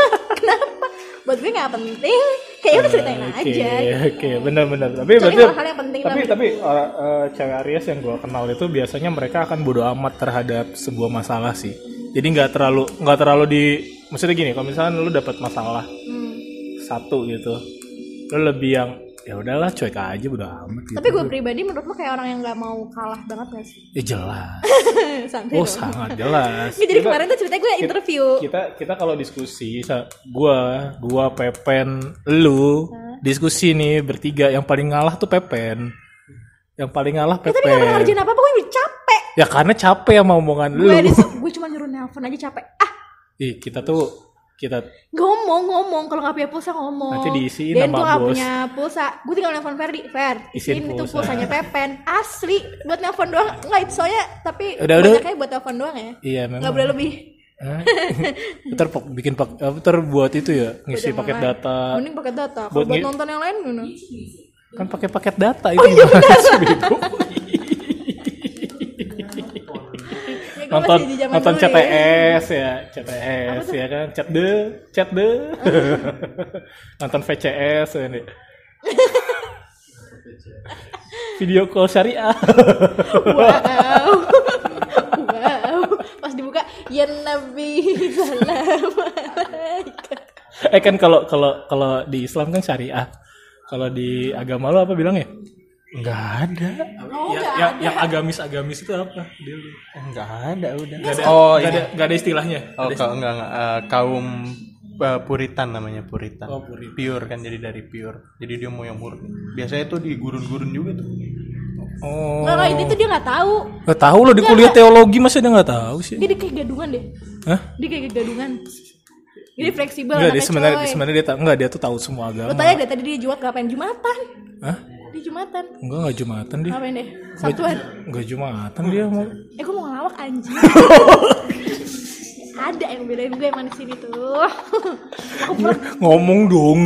Kenapa? Buat gue nggak penting. Kayak udah ceritain Oke, aja. Oke, benar-benar. Tapi Kecuali berarti hal-hal yang penting tapi tapi uh, uh, cewek Aries yang gue kenal itu biasanya mereka akan bodo amat terhadap sebuah masalah sih. Jadi nggak terlalu nggak terlalu di maksudnya gini, kalau misalnya lu dapat masalah Hmm. satu gitu, lu lebih yang ya udahlah cuek aja bodo amat gitu. Tapi gue pribadi menurut lo kayak orang yang nggak mau kalah banget gak sih? Ya jelas. Oh dong. sangat jelas. Jadi Kita- kemarin tuh ceritanya gue interview. kita kita kalau diskusi gua gua Pepen lu diskusi nih bertiga yang paling ngalah tuh Pepen yang paling ngalah Ya, tapi gak pernah Pepen ngerjain apa-apa gue udah capek. Ya karena capek sama omongan lu. Gue disu- gue cuma nyuruh nelpon aja capek. Ah. Ih kita tuh kita ngomong ngomong. Kalau nggak punya pulsa ngomong. Nanti diisiin dan nggak bos. punya pulsa. Gue tinggal nelfon Ferdi. Fer Isiin itu pulsa. pulsanya Pepen. Asli buat nelfon doang. Nggak itu soalnya tapi Udah, udah. banyaknya buat nelfon doang ya. Iya nggak memang boleh lebih. Ntar bikin pak apa, ntar buat itu ya ngisi paket data. Mending pakai data. Kalau Buat nonton yang lain gimana? Kan pakai paket data Oh, itu iya, gimana sih bego ya, gue nonton nonton dulu ya. CTS ya CTS ya kan? Chat de chat de. Nonton VCS ya nih. Video call syariah. Wow. Wow. Pas dibuka ya Nabi salam eh kan kalau kalau kalau di Islam kan syariah. Kalau di agama lo apa bilangnya Enggak ada. oh, ya, nggak yang, yang agamis agamis itu apa dia Enggak ada udah. Gak ada, oh, gak ini. ada, gak ada istilahnya. Oh, ka- enggak enggak eh, kaum eh, puritan namanya puritan. Oh, puritan. Pure kan jadi dari pure. Jadi dia mau yang murni. Biasanya itu di gurun-gurun juga tuh. Oh. nggak nggak, itu dia nggak tahu Gak tahu lo di kuliah teologi masa dia nggak tahu sih. dia, dia kayak gadungan deh Hah? dia kayak gadungan jadi fleksibel Enggak, dia sebenarnya sebenarnya dia tahu enggak dia tuh tahu semua Lo agama. tanya deh tadi dia jual ngapain Jumatan Hah? Di Jumatan Enggak, enggak Jumatan dia. Ngapain deh? Sabtuan Enggak Jumatan dia mau. Eh gue mau ngelawak anjing Ada yang bedain gue emang di sini tuh Ngomong dong,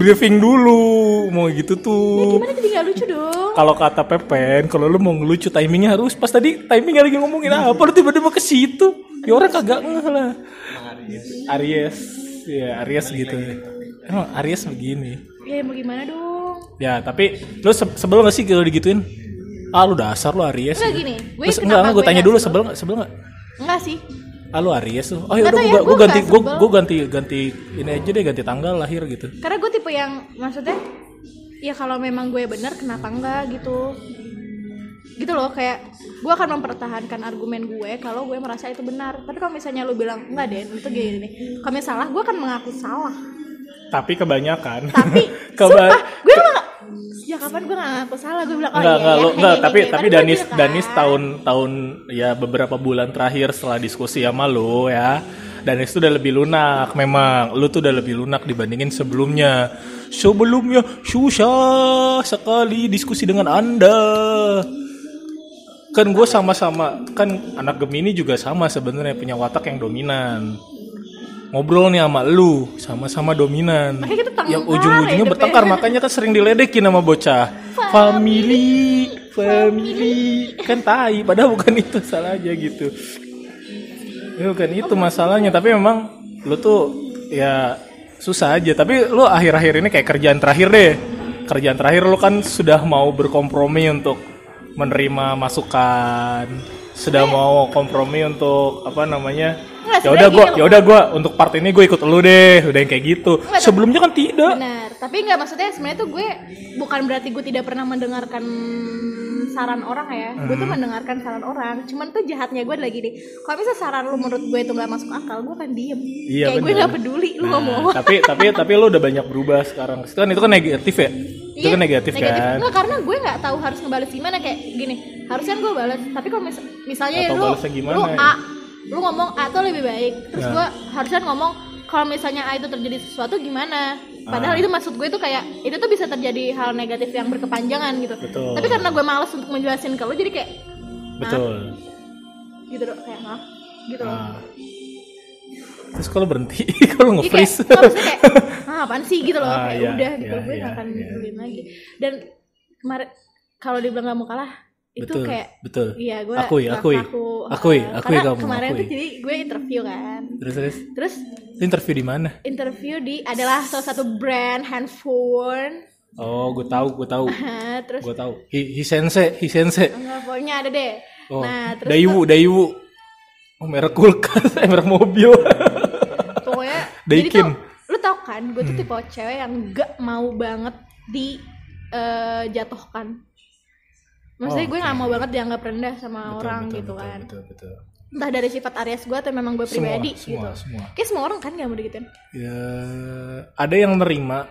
briefing dulu. Mau gitu tuh. Gimana jadi gak lucu dong Kalau kata Pepen, kalau lu mau ngelucu timingnya harus pas tadi timingnya lagi ngomongin apa lu tiba-tiba ke situ. Ya orang kagak ngeh lah. Aries. Ya, Aries gitu. Emang Aries begini. Ya mau gimana dong Ya, tapi lu se sebel gak sih kalau digituin? Ah, lu dasar lu Aries. Enggak gini Gue Terus, enggak, enggak, gue tanya dulu sebel? sebel gak? Sebel gak? Enggak sih Ah, lu Aries tuh. Oh, yaudah tahu gue ya, gua ganti gue ganti ganti ini aja deh ganti tanggal lahir gitu. Karena gue tipe yang Maksudnya Ya kalau memang gue bener Kenapa enggak gitu gitu loh kayak gue akan mempertahankan argumen gue kalau gue merasa itu benar tapi kalau misalnya lu bilang enggak deh itu gini nih kalau salah gue akan mengaku salah Tapi kebanyakan. tapi Keba- sumpah gue emang gak ya kapan gue gak ngaku salah gue bilang oh Enggak, iya enggak, ya, lu, enggak, tapi tapi Danis kan. Danis tahun tahun ya beberapa bulan terakhir setelah diskusi sama lu ya. Danis tuh udah lebih lunak memang. Lu tuh udah lebih lunak dibandingin sebelumnya. Sebelumnya susah sekali diskusi dengan Anda. kan gue sama-sama kan anak Gemini juga sama sebenarnya punya watak yang dominan ngobrol nih sama lu sama-sama dominan. Yang ujung-ujungnya hidupnya. bertengkar makanya kan sering diledekin sama bocah. Family. Family kan tai padahal bukan itu salahnya gitu. Ya bukan itu masalahnya tapi memang lu tuh ya susah aja. Tapi lu akhir-akhir ini kayak kerjaan terakhir deh. Kerjaan terakhir lu kan sudah mau berkompromi untuk menerima masukan sudah mau kompromi untuk apa namanya ya udah gini ya udah gua untuk part ini gue ikut lu deh udah yang kayak gitu Nggak, sebelumnya kan tidak Benar, tapi nggak maksudnya sebenarnya tuh gue bukan berarti gue tidak pernah mendengarkan saran orang ya. Gue tuh mendengarkan saran orang. Cuman tuh jahatnya gue lagi nih. Kalau misalnya saran lu menurut gue itu nggak masuk akal, gue akan diem. Iya, Kayak gue benar. nggak peduli lu ngomong. Nah, tapi tapi tapi lu udah banyak berubah sekarang itu kan itu kan negatif ya itu kan negatif, kan Nggak, karena gue nggak tahu harus ngebales gimana kayak gini. Harusnya gue balas, tapi kalau mis- misalnya Atau lu balesnya gimana lu ya? A, lu ngomong A tuh lebih baik. Terus Ya. gue harusnya ngomong kalau misalnya A itu terjadi sesuatu gimana? Ah. Padahal itu maksud gue tuh kayak itu tuh bisa terjadi hal negatif yang berkepanjangan gitu. Betul. Tapi karena gue males untuk menjelasin ke lu jadi kayak betul gitu loh kayak maaf gitu loh. nah. terus kalau berhenti kalau nggak, maksudnya kayak, ah apaan sih gitu loh, Ah, kayak iya, udah gitu, iya, gue iya, gak akan iya. pedulin lagi. Dan kemarin kalau dibilang gak mau kalah, itu betul kayak, betul iya gue Akui, akui. ngaku, Akui, uh, akui karena kamu, kemarin akui. tuh jadi gue interview kan, terus terus terus interview di mana interview di adalah salah satu brand handphone, oh gue tahu gue tahu terus gue tahu hi, hisense hisense enggak pokoknya ada deh. oh Nah terus daiwu daiwu oh merek kulkas eh merek mobil tuh, pokoknya jadi Daikin. tuh lu tau kan, gue Hmm. tuh tipe cewek yang gak mau banget di eh, jatuhkan. Maksudnya Oh, gue oke. gak mau banget dianggap rendah sama Betul, orang betul, gitu betul, kan. betul betul Entah dari sifat Aries gue atau memang gue pribadi semua gitu. semua Kayak semua orang kan gak mau digituin. ya ada yang nerima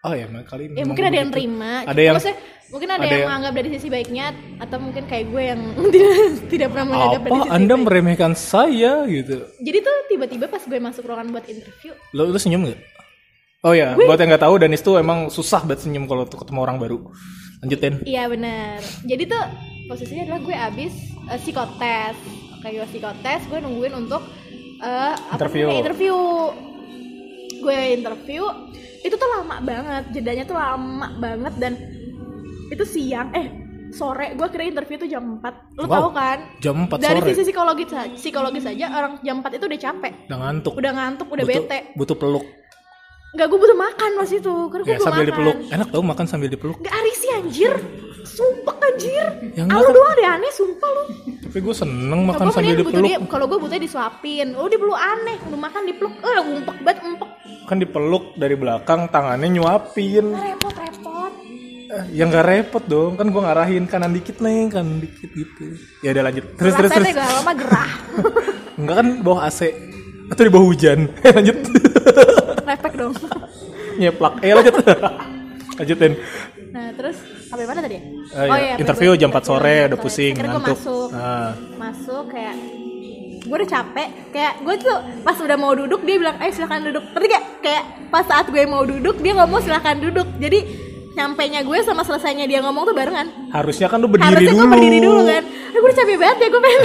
oh ya kali Ya mungkin ada yang begitu. terima. Ada yang- maksudnya mungkin ada, ada yang yang- menganggap dari sisi baiknya atau mungkin kayak gue yang tidak tidak pernah menganggap dari apa sisi anda baik. meremehkan saya gitu Jadi tuh tiba-tiba pas gue masuk ruangan buat interview, lo lo senyum nggak oh ya buat yang nggak tahu Danis tuh emang susah banget senyum kalau ketemu orang baru lanjutin Iya benar. Jadi tuh posisinya adalah gue abis uh, psikotes. Kayak gue psikotes, gue nungguin untuk uh, apa Interview. namanya, interview. Gue interview, itu tuh lama banget. Jedanya tuh lama banget dan itu siang eh sore gue kira interview tuh jam 4 Lo Wow, tau kan? jam 4 Dari sore sisi psikologis psikologis aja orang jam 4 itu udah capek. udah ngantuk Udah ngantuk, udah butuh, bete. butuh peluk Enggak, gue butuh makan pas itu. Karena gue ya sambil makan. dipeluk. Enak tau makan sambil dipeluk. Gak arisi anjir. Sumpah anjir. Ya Ah, lu kan. doang deh aneh sumpah lu. Tapi gue seneng makan Kalau sambil dipeluk. dia Kalau gue butuhnya disuapin. Lu dipeluk aneh. Lu makan dipeluk. Eh ngumpet banget ngumpet kan dipeluk dari belakang tangannya nyuapin. Repot-repot Eh, yang gak repot dong. Kan gue ngarahin kanan dikit nih kanan dikit gitu. Ya udah lanjut. Terus terus terus. Rasanya gak lama gerah. Enggak kan bawah AC. Atau di bawah hujan. Lanjut Reflek dong. Nyeplak. Eh lanjut. Lanjutin. Nah terus Sampai mana tadi? Ya? Eh, ya, interview gue- jam 4 sore, udah jam pusing, Akhirnya gue ngantuk. masuk. Ah. Masuk kayak gue udah capek. Kayak gue tuh pas udah mau duduk dia bilang ayo silahkan duduk. Ngerti gak kayak pas saat gue mau duduk dia ngomong silahkan duduk. Jadi nyampe nya gue sama selesainya dia ngomong tuh barengan. Harusnya kan lu berdiri harusnya dulu. gue berdiri dulu kan. Aduh, gue udah capek banget ya gue pengen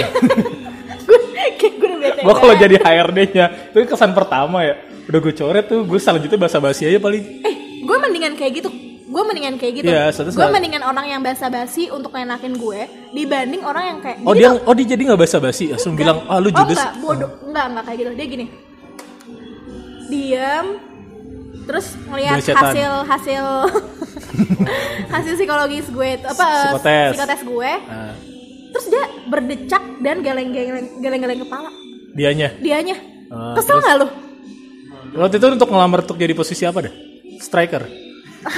gue kayak gue udah bete Gua kalau jadi HRD-nya itu kesan pertama ya. Udah gue coret tuh, gue selanjutnya basa-basi aja paling. eh gue mendingan kayak gitu. Gue mendingan kayak gitu. Satu gue mendingan orang yang basa-basi untuk ngenakin gue dibanding orang yang kayak Oh dia tuh- oh dia jadi nggak basa-basi, langsung bilang ah lu oh judes. enggak bodoh. Enggak enggak kayak gitu. Dia gini. Diam terus ngelihat hasil hasil hasil psikologis gue itu apa Psikotes. psikotes gue. Nah, terus dia berdecak dan geleng-geleng geleng-geleng kepala. Dianya. dianya. Ah, kesel nggak lu Waktu itu untuk ngelamar untuk jadi posisi apa dah? Striker.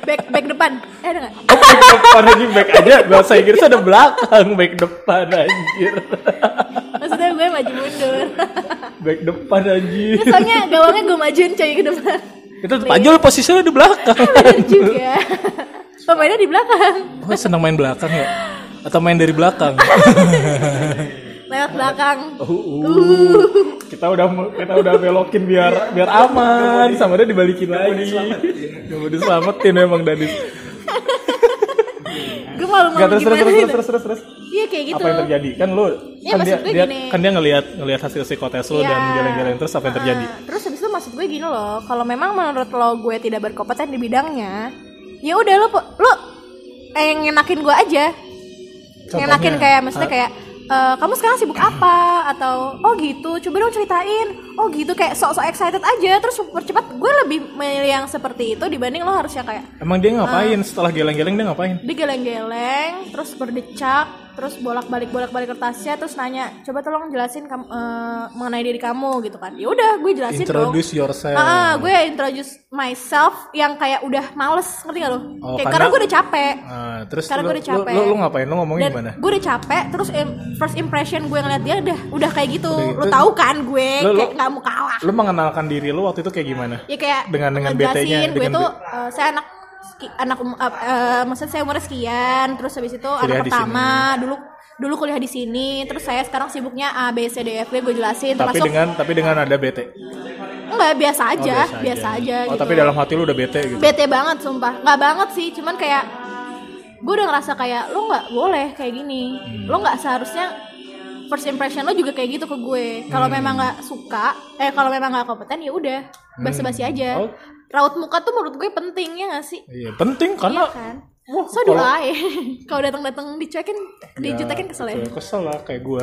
back back depan eh ada nggak Oh, back depan aja back aja bahasa Inggris ada belakang back depan anjir. maksudnya gue maju mundur back depan anjir. soalnya gawangnya gue majuin coy ke depan Itu Pajol posisinya di belakang. bener juga pemainnya di belakang Oh, senang main belakang ya? Atau main dari belakang? Lewat belakang Uh, uh. kita udah kita udah belokin biar biar aman sama dia dibalikin lagi. Yang udah diselamatin emang Dadis. gue malu malu terus, terus, gimana terus, gitu terus, terus, terus, iya kayak gitu apa yang terjadi kan lu Iya, kan dia, gue dia gini. kan dia ngelihat ngelihat hasil psikotes lu dan Iya. geleng-geleng terus apa yang terjadi Nah, terus habis itu maksud gue gini loh, kalau memang menurut lo gue tidak berkompeten di bidangnya, ya udah lo lo eh, ngenakin gue aja. Contohnya, Ngenakin kayak maksudnya ah. kayak "Eh, kamu sekarang sibuk apa? Atau oh gitu coba dong ceritain. Oh gitu kayak sok-sok excited aja. Terus percepat gue lebih milih yang seperti itu dibanding lo harusnya kayak emang dia Ah. ngapain? Setelah geleng-geleng dia ngapain? dia geleng-geleng terus berdecak terus bolak-balik bolak-balik kertasnya terus nanya coba tolong jelasin kam- eh, mengenai diri kamu gitu kan ya udah gue jelasin dong introduce yourself Ah, gue introduce myself yang kayak udah males ngerti gak lo? Oh, kayak karena- karena gue udah capek. Ah, terus Karena lu, gue udah capek. Lu, lu ngapain? Lu ngomongnya Dan gimana? gue udah capek, terus im- first impression gue ngeliat dia udah udah kayak gitu. Udah Lo gitu. tahu kan gue lu- kayak nggak mau kalah. Lu mengenalkan diri lu waktu itu kayak gimana? Ya kayak Dengan- dengan BT-nya, gue dengan tuh eh, saya anak anak eh, eh, maksudnya saya umurnya sekian, terus habis itu Kuliah anak pertama dulu dulu kuliah di sini, terus saya sekarang sibuknya A B C D F G gue jelasin Tapi termasuk dengan tapi dengan ada bete. enggak biasa Oh, aja, biasa, aja Oh, gitu. tapi dalam hati lu udah bete gitu. bete banget sumpah nggak banget sih cuman kayak gue udah ngerasa kayak lo nggak boleh kayak gini Hmm. lo nggak seharusnya first impression lo juga kayak gitu ke gue kalau Hmm. memang nggak suka eh kalau memang nggak kompeten ya udah basa-basi aja Oh. Raut muka tuh menurut gue penting ya nggak sih Iya, penting karena iya kan Wah, so do I kalau datang-datang dicuekin dijutekin kesel ya kesel lah kayak gue.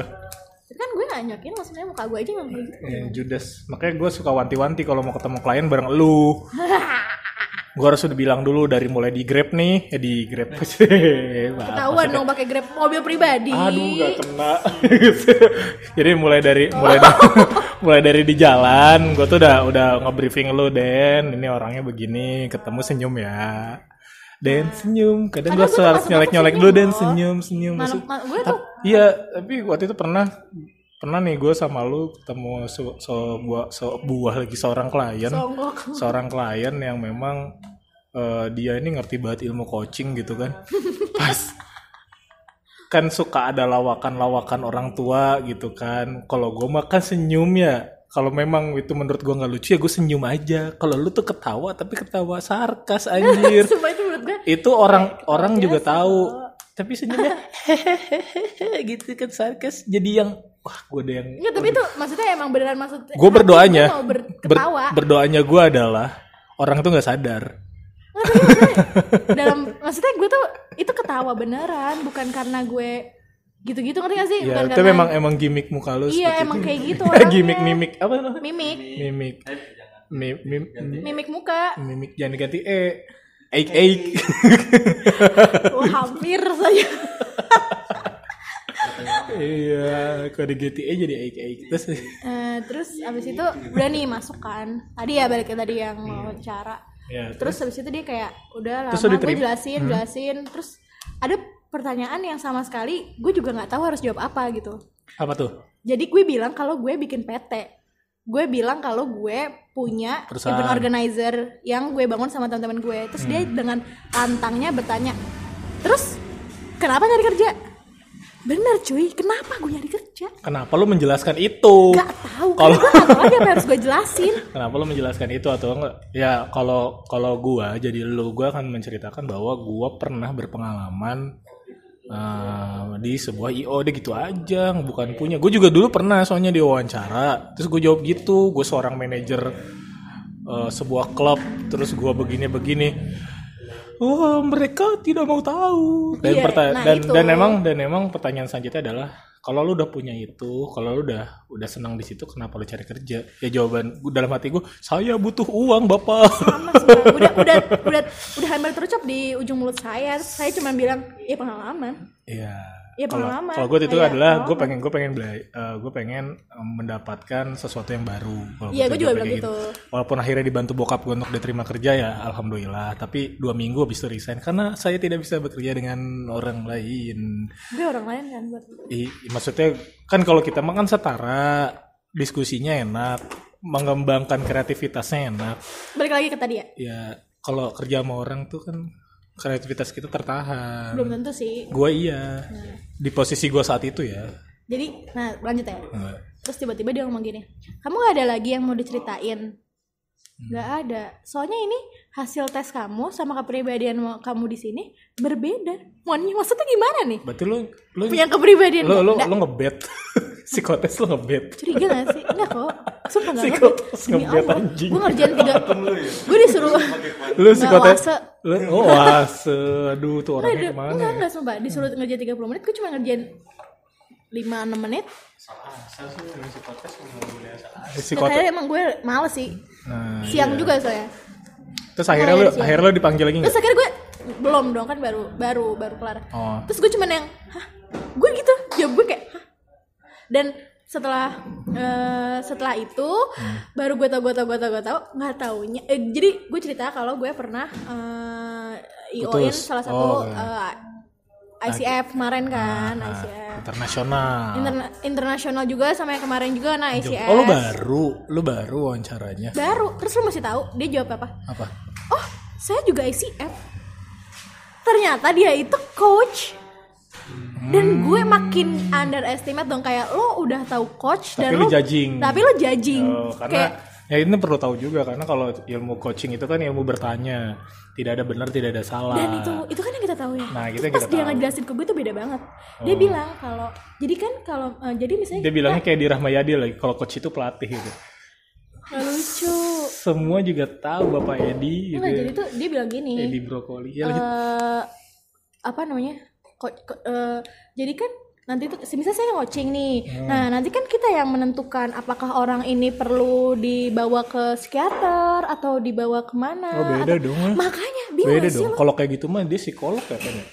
Kan gue nggak nyokin maksudnya muka gue aja yang kayak gitu Ya, Judas. Makanya gue suka wanti-wanti kalau mau ketemu klien bareng lu. gue harus udah bilang dulu dari mulai di Grab nih, ya di Grab. ketahuan dong pakai grab mobil pribadi Aduh gak kena. Jadi mulai dari mulai dari, mulai dari di jalan, gue tuh udah udah nge-briefing lu Den, ini orangnya begini, ketemu senyum ya. Den senyum, kadang gue harus masuk nyolek aku nyolek senyum dulu Den loh. senyum senyum. Mal- gue tuh Iya, tapi waktu itu pernah pernah nih gue sama lu ketemu se- sebuah sebuah lagi seorang klien. Songgok seorang klien yang memang eh, dia ini ngerti banget ilmu coaching gitu kan. Pas kan suka ada lawakan-lawakan orang tua gitu kan. Kalau gue makan senyum ya. Kalau memang itu menurut gue nggak lucu ya gue senyum aja. Kalau lu tuh ketawa tapi ketawa sarkas anjir. Sumpah itu menurut gue itu orang orang juga tahu. Tapi senyumnya hehehe gitu kan sarkas. Jadi yang wah gue ada yang Enggak, tapi itu maksudnya emang beneran maksud gue berdoanya mau ber- ber- ketawa. berdoanya gue adalah orang tuh nggak sadar. Dalam maksudnya gue tuh itu ketawa beneran bukan karena gue gitu-gitu ngerti gak sih? Ya bukan itu karena memang emang gimmick muka lu iya emang itu. kayak gitu orangnya. gimmick mimik. Apa namanya mimik. Mimik. Mim, mim, mimik muka. Mimik jangan diganti e. Eik eik. Wah, hampir saja iya kalau diganti e jadi eik eik terus? Eh, terus abis itu udah nih masuk kan. Tadi ya balik ke tadi yang mau cara ya terus habis itu dia kayak udah Terus lama gue jelasin jelasin. Terus ada pertanyaan yang sama sekali gue juga nggak tahu harus jawab apa gitu. Apa tuh? Jadi gue bilang kalau gue bikin PT. Gue bilang kalau gue punya Perusahaan. event organizer yang gue bangun sama teman-teman gue. Terus dia Hmm. dengan lantangnya bertanya, "Terus kenapa nyari kerja?" Bener cuy, kenapa gue nyari kerja? kenapa lu menjelaskan itu Gak tahu, Kalau- kalau gue apa yang harus gue jelasin. Kenapa lo menjelaskan itu atau enggak? Ya kalau kalau gua jadi lu gua akan menceritakan bahwa gua pernah berpengalaman eh, di sebuah IO deh gitu aja, bukan punya. Gue juga dulu pernah soalnya diwawancara. Terus gue jawab gitu, gue seorang manajer eh, sebuah klub, terus gua begini-begini. Oh, mereka tidak mau tahu. Dan Iya, perta- nah dan itu. dan emang dan emang pertanyaan selanjutnya adalah kalau lu udah punya itu, kalau lu udah udah senang di situ, kenapa lu cari kerja? Ya jawaban gua- dalam hati gue, saya butuh uang, bapak. Sama semua. Udah, udah, udah, udah hampir terucap di ujung mulut saya. Saya cuma bilang, ya pengalaman. Iya. Ya, Kalau pengalaman. kalau gue itu Kayak adalah gue pengen gue pengen bela- eh, gue pengen em, mendapatkan sesuatu yang baru. Iya, gue juga bilang kayak gitu. Walaupun akhirnya dibantu bokap gue untuk diterima kerja ya, alhamdulillah. Tapi dua minggu habis itu resign karena saya tidak bisa bekerja dengan orang lain. Gue orang lain kan buat I, maksudnya kan kalau kita makan setara, diskusinya enak, mengembangkan kreativitasnya enak. Balik lagi ke tadi ya. Ya kalau kerja sama orang tuh kan kreativitas kita tertahan. Belum tentu sih. Gua iya. Di posisi gua saat itu ya. Jadi, nah lanjut ya. Nah, Terus tiba-tiba dia ngomong gini, kamu gak ada lagi yang mau diceritain? nggak ada soalnya ini hasil tes kamu sama kepribadian kamu di sini berbeda Mon maksudnya gimana nih Berarti lu lu punya kepribadian lu lu, beda. lu ngebet. Psikotes lu ngebet. curiga gak sih enggak kok sumpah nggak Psikotes ngebet, anjing. gue ngerjain tiga gue disuruh Lu psikotes. Lu oh wase. Aduh tuh orangnya enggak, ke mana? enggak, ya? enggak, sumpah. Disuruh ngerjain 30 menit, gue cuma ngerjain 5-6 menit. Psikotes. Katanya emang gue males sih. Nah, Siang juga soalnya. terus akhirnya lu siang. akhirnya lu dipanggil lagi Terus akhirnya gue belum dong kan baru baru baru kelar. Oh. Terus gue cuman yang, hah? Gue gitu. Jawab gue kayak, hah? Dan setelah eh, setelah itu Hmm. baru gue tau gue tau gue tau gue tau nggak taunya eh, jadi gue cerita kalau gue pernah eh ioin salah satu Oh, iya. eh, ICF kemarin kan ICF Internasional. Interna- internasional juga sama yang kemarin juga nah ICS Oh lu baru, lu baru wawancaranya. baru terus lu masih tahu dia jawab apa Apa? oh saya juga ICF ternyata dia itu coach dan gue makin underestimate dong kayak lo udah tahu coach Tapi dan lo judging. tapi lo judging Oh, karena kayak ya ini perlu tahu juga karena kalau ilmu coaching itu kan ilmu bertanya, tidak ada benar, tidak ada salah. dan itu itu kan yang kita tahu ya Nah, itu Terus pas kita dia tahu. ngejelasin ke gue tuh beda banget dia bilang kalau jadi kan kalau eh, jadi misalnya Dia bilangnya kayak di Rahmayadi lagi kalau coach itu pelatih gitu. nggak lucu Semua juga tahu Bapak Edi gitu. Ya. jadi tuh dia bilang gini Edi Brokoli. Ya eh apa namanya ko, ko- eh, jadi kan nanti tuh misalnya saya coaching nih Hmm. nah nanti kan kita yang menentukan apakah orang ini perlu dibawa ke psikiater atau dibawa ke mana Oh, beda atau- dong. makanya bingung Beda sih dong. Kalau kayak gitu mah dia psikolog katanya.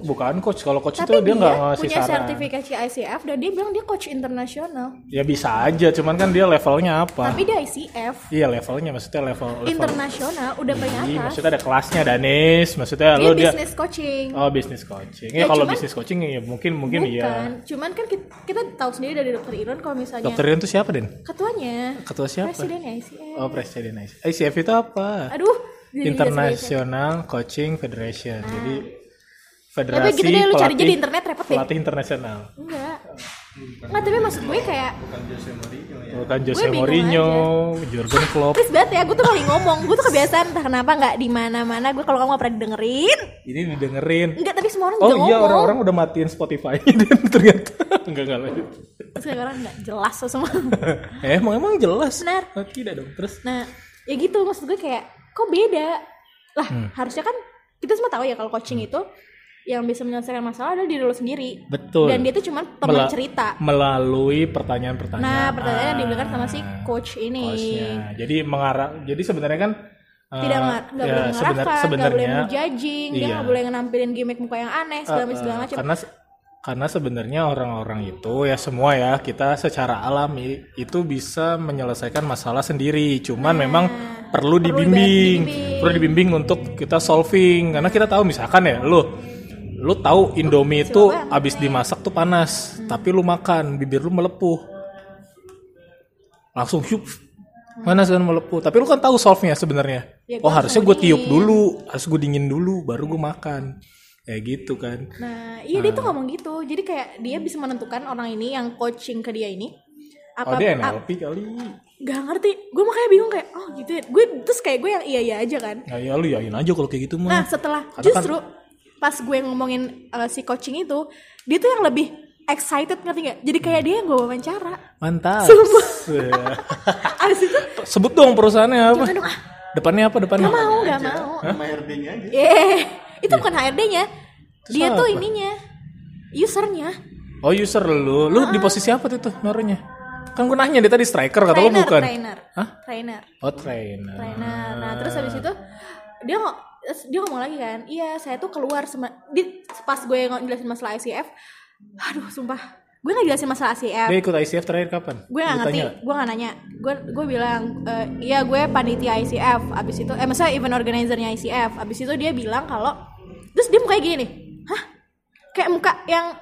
Bukan coach. Kalau coach tapi itu dia nggak ngasih punya saran. sertifikasi ICF dan dia bilang dia coach internasional Ya bisa aja, cuman kan dia levelnya apa? tapi dia ICF Iya levelnya, maksudnya level level. internasional udah paling Iya, maksudnya ada kelasnya Danis, maksudnya dia lo dia business coaching oh bisnis coaching. Ya, Ya, kalau bisnis coaching ya mungkin mungkin bukan iya. cuman kan kita, kita tahu sendiri dari dokter Irun kalau misalnya Dokter Rian itu siapa Den? ketuanya Ketua siapa? presiden ICF Oh presiden ICF itu apa? aduh jadi International Coaching Federation. Jadi Ya, federasi tapi gitu deh, lu cari aja pelatih- di internet repot deh. Pelatih internasional. enggak enggak tapi maksud gue kayak Bukan Jose bingung Mourinho, Jurgen Klopp. please banget ya gue tuh kali ngomong gue tuh kebiasaan entah kenapa nggak di mana mana gue kalau kamu gak pernah dengerin Ini didengerin. enggak tapi semua orang Oh juga iya ngomong orang-orang udah matiin Spotify dan ternyata enggak enggak lanjut. terus kayak orang nggak jelas tuh semua Eh, emang emang jelas. Benar. Oh, tidak dong. Terus nah ya gitu maksud gue kayak kok beda lah Hmm. harusnya kan kita semua tahu ya kalau coaching itu yang bisa menyelesaikan masalah adalah diri lo sendiri betul. dan dia tuh cuma teman Mela- cerita melalui pertanyaan-pertanyaan. nah pertanyaan yang diberikan sama si coach ini Coachnya. Jadi mengarah. Jadi sebenarnya kan eh, tidak nggak ya, boleh sebenar- mengarahkan nggak boleh menjudging dia iya. nggak boleh nampilin gimmick muka yang aneh segala macam segala macam karena karena sebenarnya orang-orang itu ya semua ya kita secara alami itu bisa menyelesaikan masalah sendiri cuman memang perlu dibimbing dibimbing. perlu dibimbing untuk kita solving karena kita tahu misalkan ya lu lu tahu Indomie itu abis dimasak tuh panas tapi lu makan bibir lu melepuh. Langsung syup panas kan melepuh. Tapi lu kan tahu solve-nya sebenarnya. Ya, oh harusnya gue tiup dulu harus gue dingin dulu baru gue makan. Kayak gitu kan. Nah iya dia tuh ngomong gitu. Jadi kayak dia bisa menentukan orang ini yang coaching ke dia ini. Oh apa dia ap- NLP kali. gak ngerti. Gue makanya bingung kayak oh gitu ya. Gue terus kayak gue yang iya iya aja kan. Ya, ya lu yain aja kalau kayak gitu nah mah. setelah Karena justru pas gue ngomongin uh, si coaching itu dia tuh yang lebih excited ngerti gak jadi kayak dia yang gue wawancara Mantap. Ya. abis itu Sebut dong perusahaannya apa? jangan dong ah Depannya apa depannya? Gak mau, gak mau. Nama RD-nya aja. Eh, itu bukan HRD-nya. Dia Terus tuh apa? ininya. Usernya. Oh user lu. Lu di posisi apa tuh tuh naruhnya? Kan gue nanya dia tadi striker kata lu Trainer, bukan. trainer. Hah? Trainer. Oh trainer. Trainer. Nah, terus habis itu dia ngo terus dia ngomong lagi kan, "Iya, saya tuh keluar sama di pas gue ng- jelasin masalah ICF. Aduh, sumpah. Gue gak jelasin masalah ICF. Dia ikut ICF terakhir kapan? gue gak Lu ngerti gue gak nanya gue gue bilang "Eh, iya gue panitia ICF abis itu eh maksudnya event organizernya ICF abis itu dia bilang kalau terus dia mukanya gini nih hah kayak muka yang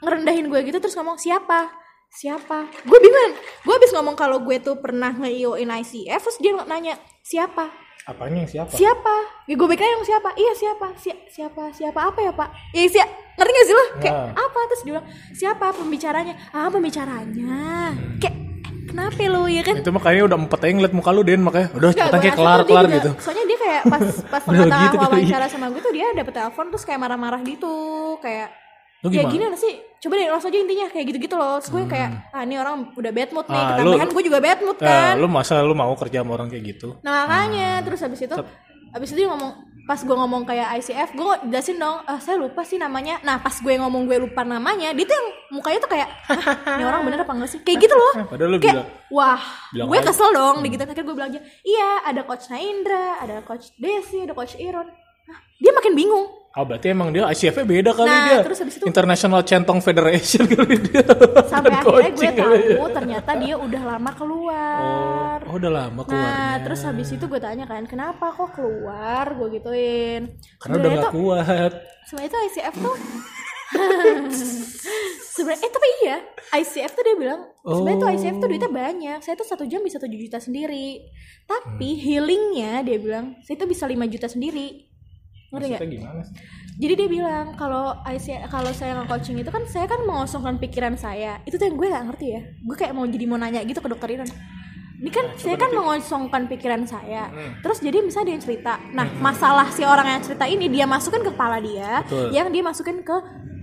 ngerendahin gue gitu terus ngomong siapa siapa gue bingung gue abis ngomong kalau gue tuh pernah nge-IO-in ICF terus dia nanya siapa Apanya yang siapa? siapa? Ya gue pikir yang siapa. Iya siapa? Si- siapa siapa? Apa ya pak? Ya siapa ngerti gak sih lo? Kayak Nah. apa? Terus dia bilang siapa pembicaranya? Ah pembicaranya. Kayak kenapa lu ya kan? Itu makanya udah empet aja ngeliat muka lu Den makanya. Udah cepetan kayak kelar kelar juga- gitu. Soalnya dia kayak pas pas tengah-tengah gitu wawancara sama gue tuh dia dapet telepon terus kayak marah-marah gitu. Kayak Lu ya gini sih coba deh langsung aja intinya kayak gitu-gitu loh. Terus gue kayak ah ini orang udah bad mood nih Hmm. Ah, ketambahan gue juga bad mood Ya, kan. lu masa lu mau kerja sama orang kayak gitu? nah makanya terus habis itu habis itu dia ngomong pas gue ngomong kayak ICF gue jelasin dong "Ah, saya lupa sih namanya. Nah pas gue ngomong gue lupa namanya dia tuh yang mukanya tuh kayak "Hah, ini orang bener apa enggak sih? Kayak gitu loh. Padahal lu kayak bilang wah bilang gue aja. kesel dong. Di gitu akhirnya gue bilang aja iya ada coach Naindra ada coach Desi ada coach Iron. Hah, dia makin bingung Oh berarti emang dia ICF-nya beda kali Nah, dia. terus habis itu- International Centong Federation kali dia. sampai Bukan akhirnya gue ya. tahu ternyata dia udah lama keluar Oh, udah lama keluarnya. Nah, terus habis itu gue tanya kan, kenapa kok keluar? Gue gituin. Karena udah Sebenarnya gak tuh, kuat. sebenarnya itu ICF tuh sebenarnya eh tapi iya ICF tuh dia bilang sebenarnya tuh ICF tuh duitnya banyak saya tuh satu jam bisa 7 juta sendiri tapi Hmm. healingnya dia bilang saya tuh bisa 5 juta sendiri ngerti gak? Maksudnya gimana sih? Jadi dia bilang kalau kalau saya nge-coaching itu kan saya kan mengosongkan pikiran saya. Itu tuh yang gue gak ngerti ya. Gue kayak mau jadi mau nanya gitu ke dokter Iron. Ini kan saya kan mengosongkan pikiran saya. Hmm. Terus jadi misalnya dia yang cerita. Nah, masalah si orang yang cerita ini dia masukin ke kepala dia, Betul. yang dia masukin ke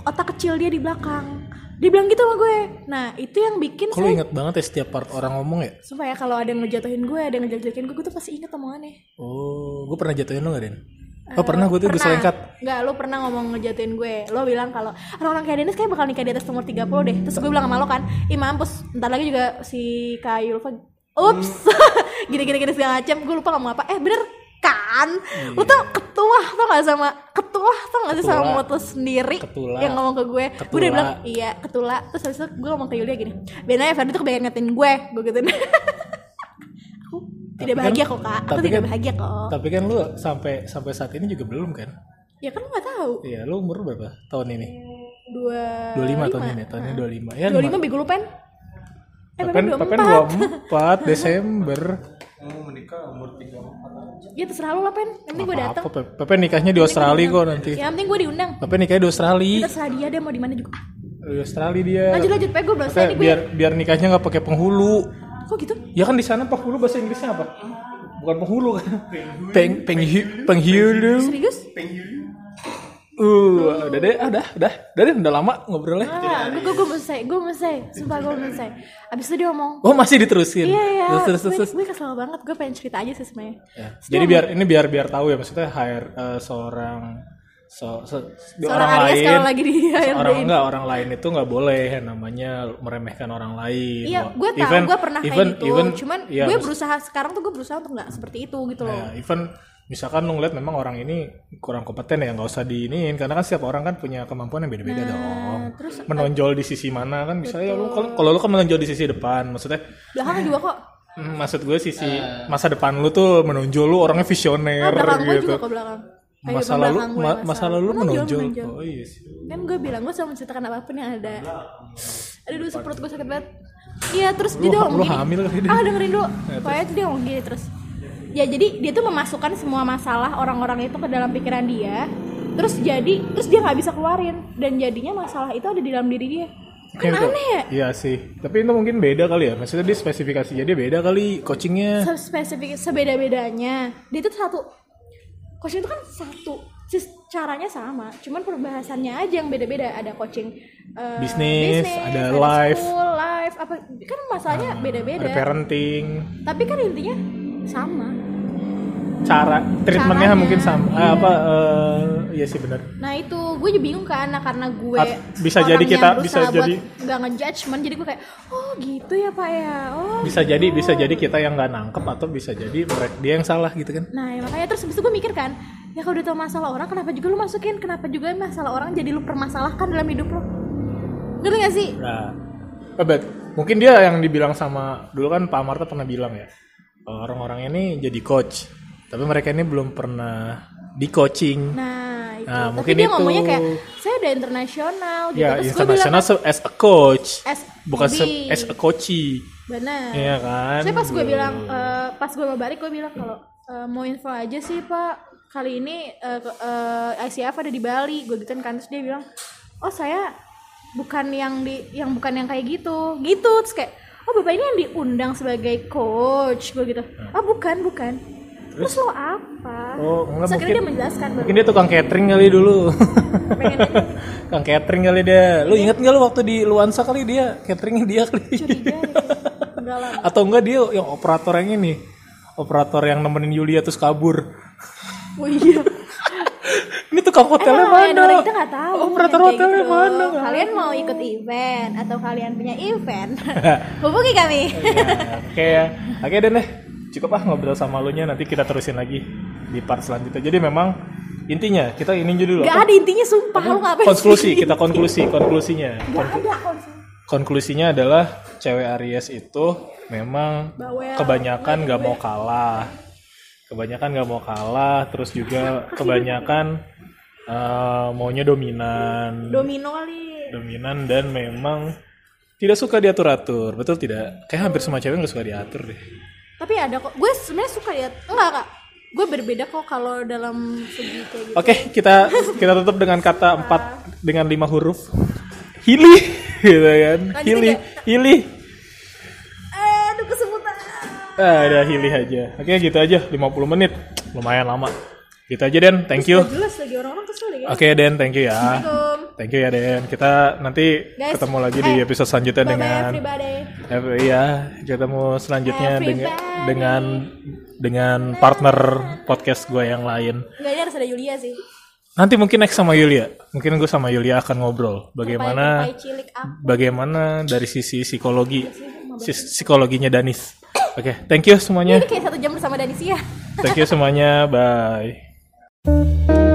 otak kecil dia di belakang. Dia bilang gitu sama gue. Nah, itu yang bikin Kalau saya inget banget ya setiap part orang ngomong ya. supaya kalau ada yang ngejatuhin gue, ada yang ngejatuhin gue, gue tuh pasti inget omongannya. Oh, gue pernah jatuhin lo gak Den? Oh pernah gue tuh gue selengkat. Nggak, lu pernah ngomong ngejatuhin gue. Lo bilang kalau orang-orang kayak Dennis kayak bakal nikah di atas umur 30 deh. Terus gue bilang sama lo kan, ih mampus, ntar lagi juga si Kak Yulfa Ups, gini-gini gini segala macam. Gue lupa ngomong apa. Eh bener kan? Lu tuh ketua tau gak sama ketua tau gak sih sama Ketula. lu sendiri Ketula. yang ngomong ke gue. Gue udah Ketula. bilang iya ketula. Terus habis itu gue ngomong ke Yulia gini, bener ya Ferdi tuh kebanyakan ngatain gue. Gue gituin. Aku tidak kan- bahagia kok kak. Aku tapi tidak kan- bahagia kok. Tapi kan lu sampai sampai saat ini juga belum kan? Ya kan lu gak tahu. Iya, lu umur berapa tahun ini? dua 25 tahun ini, tahunnya 25. Ya, dua lima bego lu pen eh Pepen, Pepen dua empat 24 Desember. Mau menikah umur 34 ya terserah lu lah pen yang penting gue datang Apa, Pe- Pepen nikahnya di Australia kok nanti. yang penting gue diundang Pepen nikahnya di Australia. terserah dia dia mau di mana juga Di Australia dia. lanjut lanjut pe gue belum biar biar nikahnya nggak pakai penghulu. Kok gitu Ya kan di sana penghulu bahasa Inggrisnya apa? Bukan penghulu kan? Peng penghi penghulu. serius Uh, udah deh, ah, udah, udah, udah deh, udah lama ngobrolnya. ah gue gue gue mau selesai gue mau selesai sumpah gue mau selesai abis itu dia ngomong Oh masih diterusin. iya iya Terus terus terus. gue, kesel banget gue pengen cerita aja sih sebenarnya Ya. Jadi biar ini biar biar tahu ya maksudnya hire eh, seorang so, so- Seorang orang Aries lain kalau lagi di orang enggak orang lain itu nggak boleh yang namanya meremehkan orang lain. Iya, Wah, gue tahu, even- gue pernah even- kayak gitu. even, Cuman ya, gue berusaha sekarang tuh gue berusaha untuk nggak seperti itu gitu loh. ya, even misalkan lu ngeliat memang orang ini kurang kompeten ya nggak usah diiniin karena kan setiap orang kan punya kemampuan yang beda-beda dong. Nah, terus Menonjol di sisi mana kan misalnya lu kalau kalau lu kan menonjol di sisi depan maksudnya belakang juga kok. hmm, maksud gue sisi masa depan lu tuh menonjol lu orangnya visioner belakang gue gitu. juga ke belakang. Kehidupan masa lalu ma- masa lalu menonjol. menonjol. Oh iya sih. Kan gue bilang gue selalu menceritakan apa pun yang ada. Aduh, dulu perut gue sakit banget. Iya, terus dia tuh ngomong lu gini. hamil kali. Ah, dengerin dulu. Pokoknya tuh dia ngomong gini terus. Ya jadi dia tuh memasukkan semua masalah orang-orang itu ke dalam pikiran dia. Terus jadi terus dia nggak bisa keluarin dan jadinya masalah itu ada di dalam diri dia. Kan itu- aneh ya? Iya sih. Tapi itu mungkin beda kali ya. Maksudnya dia spesifikasinya dia beda kali coachingnya. Spesifik sebeda-bedanya dia itu satu coaching itu kan satu caranya sama cuman perbahasannya aja yang beda-beda. Ada coaching eh, Bisnis, ada life. school, life apa kan masalahnya beda-beda. Ada parenting, tapi kan intinya sama cara treatmentnya Caranya, mungkin sama. Eh, apa? eh, iya sih benar. nah itu gue juga bingung kan nah, karena gue At- bisa jadi kita- bisa jadi- nggak ngejudgement jadi gue kayak oh gitu ya pak ya oh Bisa jadi bisa jadi kita yang nggak nangkep atau bisa jadi mereka dia yang salah gitu kan. Nah, ya makanya terus itu gue mikir kan, ya kalau udah tau masalah orang, kenapa juga lu masukin? Kenapa juga masalah orang jadi lu permasalahkan dalam hidup lo? Ngerti gak sih? Nah, eh, bet, mungkin dia yang dibilang sama dulu kan Pak Marta pernah bilang ya orang-orang ini jadi coach, tapi mereka ini belum pernah di coaching. Nah, itu. Nah, Tapi mungkin dia itu. ngomongnya kayak, saya udah internasional gitu. Ya, terus gue bilang, internasional se- as a coach, as bukan se- as a coachee. Benar. Iya kan? Saya pas gue bilang, eh, pas gue mau balik gue bilang kalau eh, mau info aja sih pak, kali ini eh, ke- eh, ICF ada di Bali, gue gituin kan terus dia bilang, oh saya bukan yang di, yang bukan yang kayak gitu, gitu terus kayak, oh bapak ini yang diundang sebagai coach gue gitu ah bukan bukan terus, lo apa Oh, enggak terus akhirnya dia mungkin. menjelaskan baru Mungkin dia tukang catering kali dulu. tukang catering kali dia. Lu inget nggak lu waktu di Luansa kali dia cateringnya dia kali. curiga gitu. enggak lah Atau enggak dia yang operator yang ini. Operator yang nemenin Yulia terus kabur. oh iya Ini tukang hotelnya yang mana? dengerin kita nggak tahu Operator hotelnya gitu. mana? kalian mau ikut event atau kalian punya event hubungi kami Ya, Oke ya. Oke deh. Cukup ah ngobrol sama lu nya nanti kita terusin lagi di part selanjutnya. Jadi memang intinya kita ini dulu Gak apa? ada intinya sumpah lu ngapain konklusi kita konklusi konklusinya. Gak ada konsep konklusinya adalah cewek Aries itu memang Bawel. kebanyakan nggak mau kalah. Kebanyakan nggak mau kalah terus juga kebanyakan eh, maunya dominan. Domino kali. Dominan dan memang tidak suka diatur atur betul tidak? Kayak hampir semua cewek nggak suka diatur deh tapi ada kok gue sebenarnya suka ya enggak kak gue berbeda kok kalau dalam segi kayak gitu oke kita kita tutup dengan kata empat dengan lima huruf hili gitu kan Lanjutin hili nggak? hili eh aduh kesemutan Ah, udah hilih aja. Oke, gitu aja. 50 menit. Lumayan lama. Gitu aja, Den. Thank you. Gak jelas lagi orang-orang kesel deh ya Oke, Den. Thank you ya. Thank you ya, Den. Kita nanti Guys, ketemu lagi di eh, episode selanjutnya bye bye dengan everybody Eh, Iya, ketemu selanjutnya dengan dengan dengan partner podcast gue yang lain. Enggak harus ada Yulia sih Nanti mungkin next sama Yulia. Mungkin gue sama Yulia akan ngobrol bagaimana bagaimana dari sisi psikologi sis- psikologinya Danis. Oke, thank you semuanya. Ini kayak satu jam bersama Danisia Thank you semuanya. Bye. Música